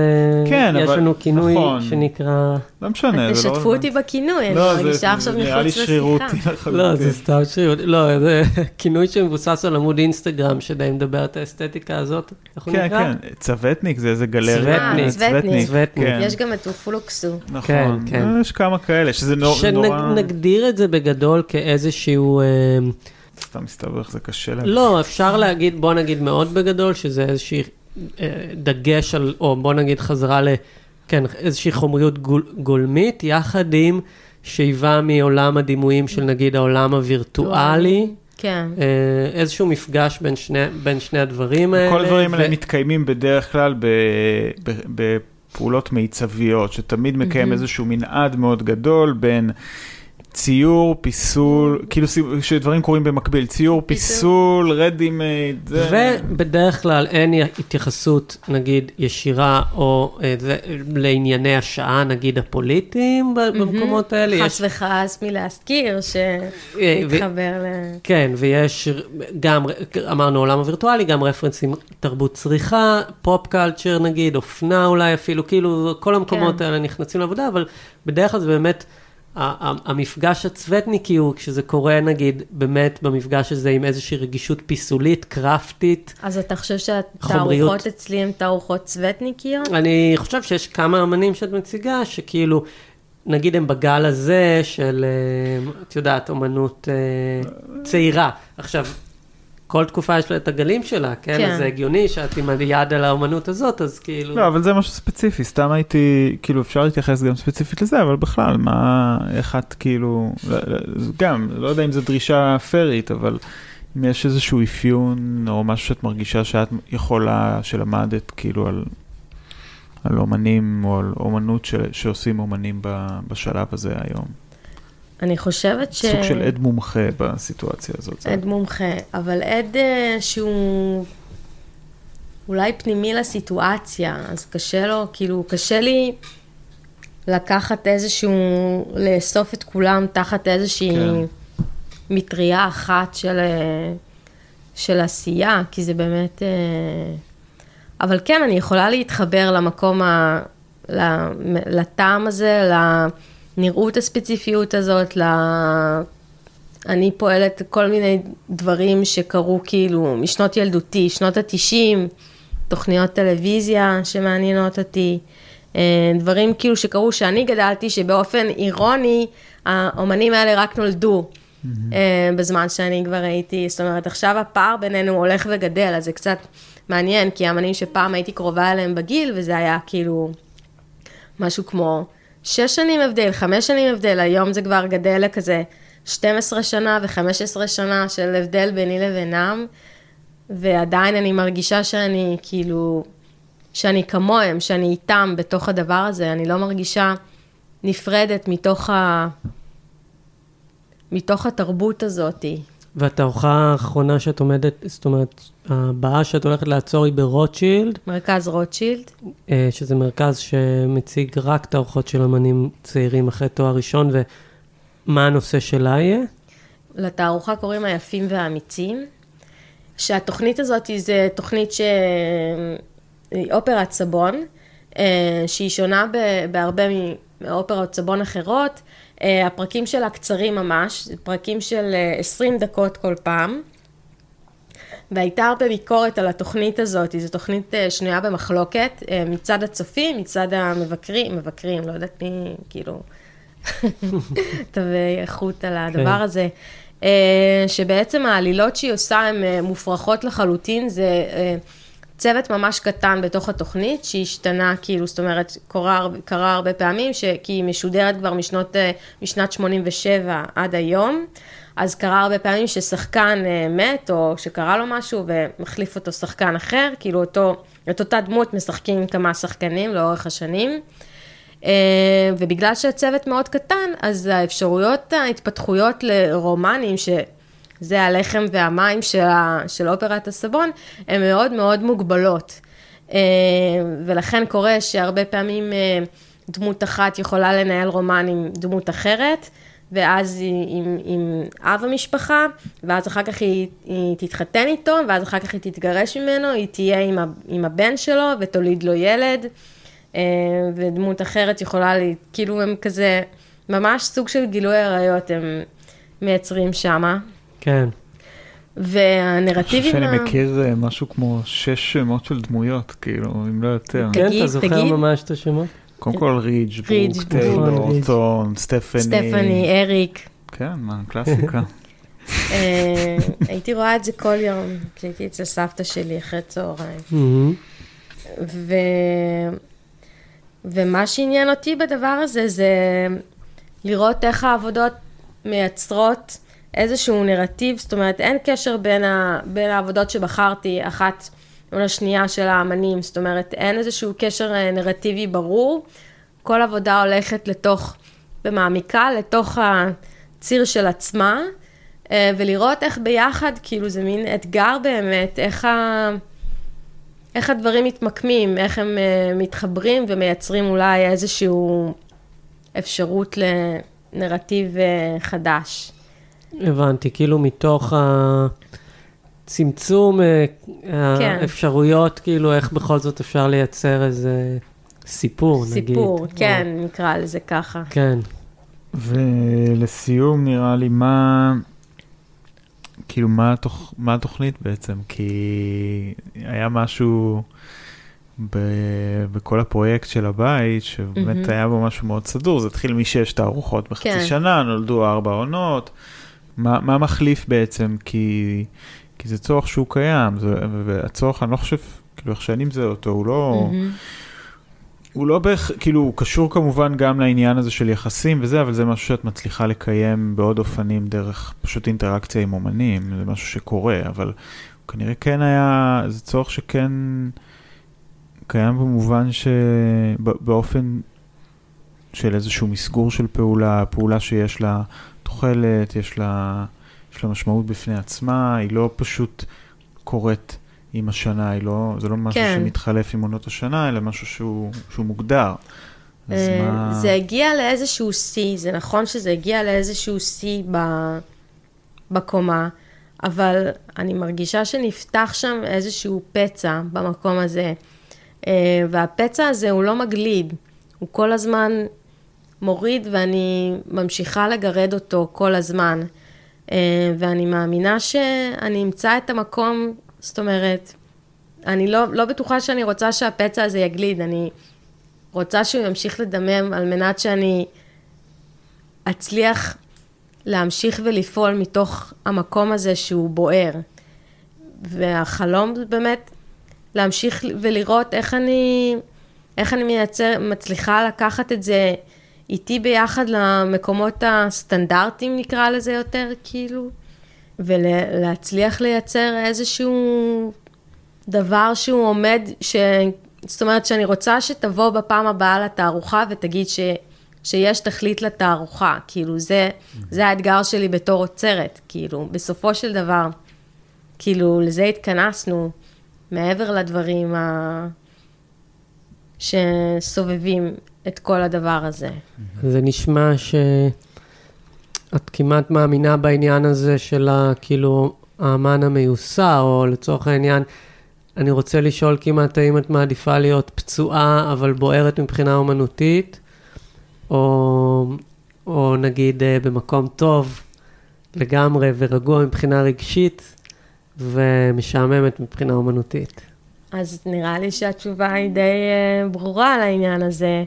כן, יש אבל- לנו כינוי נכון. שנקרא, לא משנה, זה לא... תשתפו אותי בכינוי, אני לא, זה- מרגישה עכשיו זה נראה לי מחוץ שרירותי לשיחה. לחלוטין. לא, זה סתם שרירות, לא, זה כינוי שמבוסס על עמוד אינסטגרם שדי מדבר את האסתטיקה הזאת, איך הוא כן, נקרא? כן, צוותניק זה איזה גלריה. צוותניק. אה, צוותניק. צוותניק. כן. יש גם את אופולוקסו. נכון, כן, כן. יש כמה כאלה, שזה נור- נורא... שנגדיר את זה בגדול כאיזשהו, אה, סתם מסתבר, זה קשה להם. לא, אפשר להגיד, בוא נגיד מאוד בגדול, שזה איזושהי אה, דגש על, או בוא נגיד חזרה ל... כן, איזושהי חומריות גול, גולמית, יחד עם שאיבה מעולם הדימויים של נגיד העולם הווירטואלי, כן. אה, איזשהו מפגש בין שני, בין שני הדברים האלה. כל הדברים האלה ו- מתקיימים בדרך כלל ב- ב- בפעולות מיצביות, שתמיד מקיים מהמם. איזשהו מנעד מאוד גדול בין ציור, פיסול, כאילו שדברים קורים במקביל, ציור, פיסול, רדימייד, זה... ובדרך כלל אין התייחסות, נגיד, ישירה או אה, זה, לענייני השעה, נגיד, הפוליטיים במקומות האלה. חס וחס מלהזכיר, אה, ו- שמתחבר ל... כן, ויש גם, אמרנו עולם הווירטואלי, גם רפרנסים תרבות צריכה, פופ קלצ'ר נגיד, אופנה אולי אפילו, כאילו כל המקומות כן. האלה נכנסים לעבודה, אבל בדרך כלל זה באמת, המפגש הצוותניקי הוא כשזה קורה נגיד, באמת במפגש הזה עם איזושהי רגישות פיסולית, קרפטית. אז אתה חושב. שהתערוכות אצלי הן תערוכות צוותניקיות? אני חושב שיש כמה אמנים שאת מציגה, שכאילו, נגיד הם בגל הזה של, אה, את יודעת, אומנות אה, צעירה. עכשיו, כל תקופה יש לה את הגלים שלה, כן? כן. אז זה הגיוני שאת עם היד על האומנות הזאת, אז כאילו... לא, אבל זה משהו ספציפי, סתם הייתי, כאילו אפשר להתייחס גם ספציפית לזה, אבל בכלל, מה, איך את כאילו, לא- לא- גם, לא יודע אם זו דרישה פיירית, אבל אם יש איזשהו אפיון, או משהו שאת מרגישה שאת יכולה, שלמדת כאילו על, על אומנים, או על אומנות ש, שעושים אומנים ב, בשלב הזה היום. אני חושבת ש... סוג של עד מומחה בסיטואציה הזאת. עד מומחה, אבל עד אה, שהוא אולי פנימי לסיטואציה, אז קשה לו, כאילו, קשה לי לקחת איזשהו, לאסוף את כולם תחת איזושהי כן. מטריה אחת של, אה, של עשייה, כי זה באמת... אה, אבל כן, אני יכולה להתחבר למקום, ה, ל- לטעם הזה, לנראות הספציפיות הזאת, ל... אני פועלת כל מיני דברים שקרו כאילו משנות ילדותי, שנות התשעים, תוכניות טלוויזיה שמעניינות אותי, אה, דברים כאילו שקרו שאני גדלתי, שבאופן אירוני, האומנים האלה רק נולדו. אה, בזמן שאני כבר הייתי, זאת אומרת, עכשיו הפער בינינו הולך וגדל, אז זה קצת מעניין, כי האמנים שפעם הייתי קרובה אליהם בגיל, וזה היה כאילו משהו כמו שש שנים הבדל, חמש שנים הבדל, היום זה כבר גדל לכזה 12 שנה ו-15 שנה של הבדל ביני לבינם, ועדיין אני מרגישה שאני כאילו, שאני כמוהם, שאני איתם בתוך הדבר הזה, אני לא מרגישה נפרדת מתוך, ה... מתוך התרבות הזאתי. והתערוכה האחרונה שאת עומדת, זאת אומרת, הבאה שאת הולכת לעצור היא ברוטשילד, מרכז רוטשילד. אה, שזה מרכז שמציג רק תערוכות של אמנים צעירים אחרי תואר ראשון, ומה הנושא שלה יהיה? לתערוכה קוראים היפים והאמיצים, שהתוכנית הזאת היא זה תוכנית ש... אופרת סבון, אה, שהיא שונה בהרבה מאופרות סבון אחרות. אה, הפרקים שלה קצרים ממש, פרקים של אה, 20 דקות כל פעם. והייתה הרבה ביקורת על התוכנית הזאת, זו תוכנית אה, שנויה במחלוקת, אה, מצד הצופים, מצד המבקרים, מבקרים, לא יודעת מי, כאילו, תווי איכות על הדבר כן. הזה. אה, שבעצם העלילות שהיא עושה הן אה, מופרכות לחלוטין, זה אה, צוות ממש קטן בתוך התוכנית, שהשתנה, כאילו, זאת אומרת, קרה, קרה הרבה פעמים, ש... כי היא משודרת כבר משנות, אה, משנת 87 עד היום, אז קרה הרבה פעמים ששחקן אה, מת, או שקרה לו משהו, ומחליף אותו שחקן אחר, כאילו אותו, את אותה דמות משחקים כמה שחקנים לאורך השנים. אה, ובגלל שהצוות מאוד קטן, אז האפשרויות, ההתפתחויות לרומנים, שזה הלחם והמים של, ה, של אופרת הסבון, הן מאוד מאוד מוגבלות. אה, ולכן קורה שהרבה פעמים אה, דמות אחת יכולה לנהל רומן עם דמות אחרת, ואז היא עם, עם אב המשפחה, ואז אחר כך היא, היא תתחתן איתו, ואז אחר כך היא תתגרש ממנו, היא תהיה עם, ה, עם הבן שלו ותוליד לו ילד. אה, ודמות אחרת יכולה, לי, כאילו הם כזה, ממש סוג של גילוי עריות הם מייצרים שמה. כן. אני חושב והנרטיבים... שאני מכיר אה, משהו כמו שש שמות של דמויות, כאילו, אם לא יותר. כן. כן, תגיד, אתה זוכר תגיד. ממש את השמות? קודם כל רידג', ברוק. נכון, טיילור, רידג'. טון, סטפני. סטפני, אריק. כן, מה, קלאסיקה. אה, הייתי רואה את זה כל יום, כשהייתי אצל סבתא שלי אחרי צהריים. ו... ומה שעניין אותי בדבר הזה זה לראות איך העבודות מייצרות איזשהו נרטיב, זאת אומרת, אין קשר בין, ה, בין העבודות שבחרתי, אחת מול השנייה של האמנים, זאת אומרת, אין איזשהו קשר אה, נרטיבי ברור, כל עבודה הולכת לתוך, ומעמיקה, לתוך הציר של עצמה, אה, ולראות איך ביחד, כאילו זה מין אתגר באמת, איך, ה, איך הדברים מתמקמים, איך הם אה, מתחברים ומייצרים אולי איזשהו אפשרות לנרטיב חדש. הבנתי, כאילו מתוך הצמצום כן. האפשרויות, כאילו איך בכל זאת אפשר לייצר איזה סיפור, סיפור, נגיד. סיפור, כן, או... נקרא לזה ככה. כן. ולסיום, נראה לי, מה... כאילו, מה, התוכ... מה התוכנית בעצם? כי היה משהו ב... בכל הפרויקט של הבית, שבאמת mm-hmm. היה בו משהו מאוד סדור, זה התחיל משש תערוכות בחצי כן. שנה, נולדו ארבע עונות. מה, מה מחליף בעצם? כי, כי זה צורך שהוא קיים, זה, והצורך, אני לא חושב, כאילו, איך שאני מזהה אותו, הוא לא... Mm-hmm. הוא לא בערך, כאילו, הוא קשור כמובן גם לעניין הזה של יחסים וזה, אבל זה משהו שאת מצליחה לקיים בעוד אופנים דרך פשוט אינטראקציה עם אומנים, זה משהו שקורה, אבל כנראה כן היה, זה צורך שכן קיים במובן שבאופן של איזשהו מסגור של פעולה, פעולה שיש לה תוחלת, יש לה, יש לה משמעות בפני עצמה, היא לא פשוט קורית עם השנה, היא לא, זה לא משהו כן. שמתחלף עם עונות השנה, אלא משהו שהוא, שהוא מוגדר. אז אה, מה... זה הגיע לאיזשהו שיא, זה נכון שזה הגיע לאיזשהו שיא בקומה, אבל אני מרגישה שנפתח שם איזשהו פצע במקום הזה, אה, והפצע הזה הוא לא מגליד, הוא כל הזמן מוריד ואני ממשיכה לגרד אותו כל הזמן. אה, ואני מאמינה שאני אמצא את המקום, זאת אומרת, אני לא, לא בטוחה שאני רוצה שהפצע הזה יגליד, אני רוצה שהוא ימשיך לדמם על מנת שאני אצליח להמשיך ולפעול מתוך המקום הזה שהוא בוער. והחלום זה באמת להמשיך ולראות איך אני, איך אני מייצר, מצליחה לקחת את זה איתי ביחד למקומות הסטנדרטיים, נקרא לזה יותר, כאילו, ולהצליח לייצר איזשהו דבר שהוא עומד, ש... זאת אומרת שאני רוצה שתבוא בפעם הבאה לתערוכה ותגיד ש... שיש תכלית לתערוכה, כאילו זה, זה האתגר שלי בתור עוצרת, כאילו, בסופו של דבר, כאילו, לזה התכנסנו, מעבר לדברים ה... שסובבים את כל הדבר הזה. זה נשמע שאת כמעט מאמינה בעניין הזה של כאילו האמן המיוסר, או לצורך העניין, אני רוצה לשאול כמעט האם את מעדיפה להיות פצועה אבל בוערת מבחינה אומנותית, או, או נגיד אה, במקום טוב לגמרי ורגוע מבחינה רגשית ומשעממת מבחינה אומנותית. אז נראה לי שהתשובה היא די אה, ברורה על העניין הזה.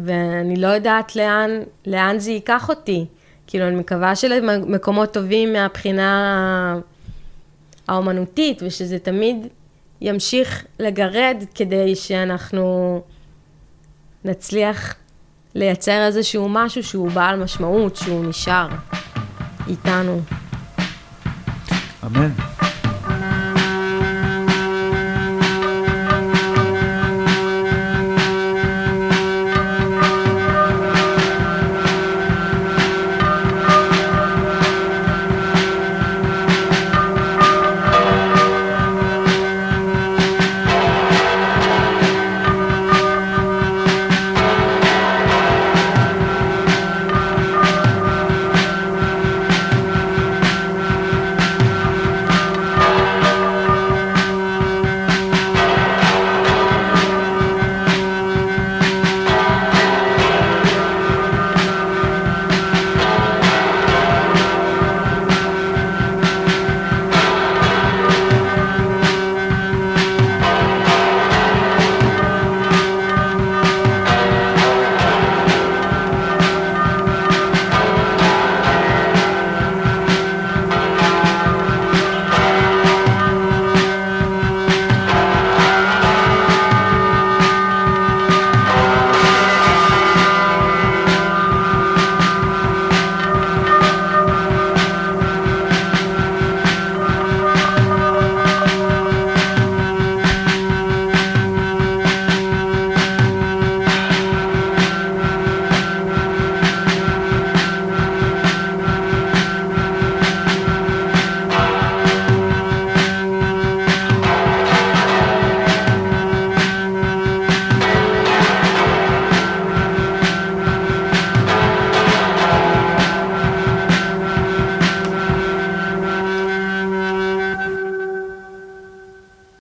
ואני לא יודעת לאן, לאן זה ייקח אותי. כאילו, אני מקווה שלמקומות טובים מהבחינה האומנותית, ושזה תמיד ימשיך לגרד כדי שאנחנו נצליח לייצר איזשהו משהו שהוא בעל משמעות, שהוא נשאר איתנו. אמן.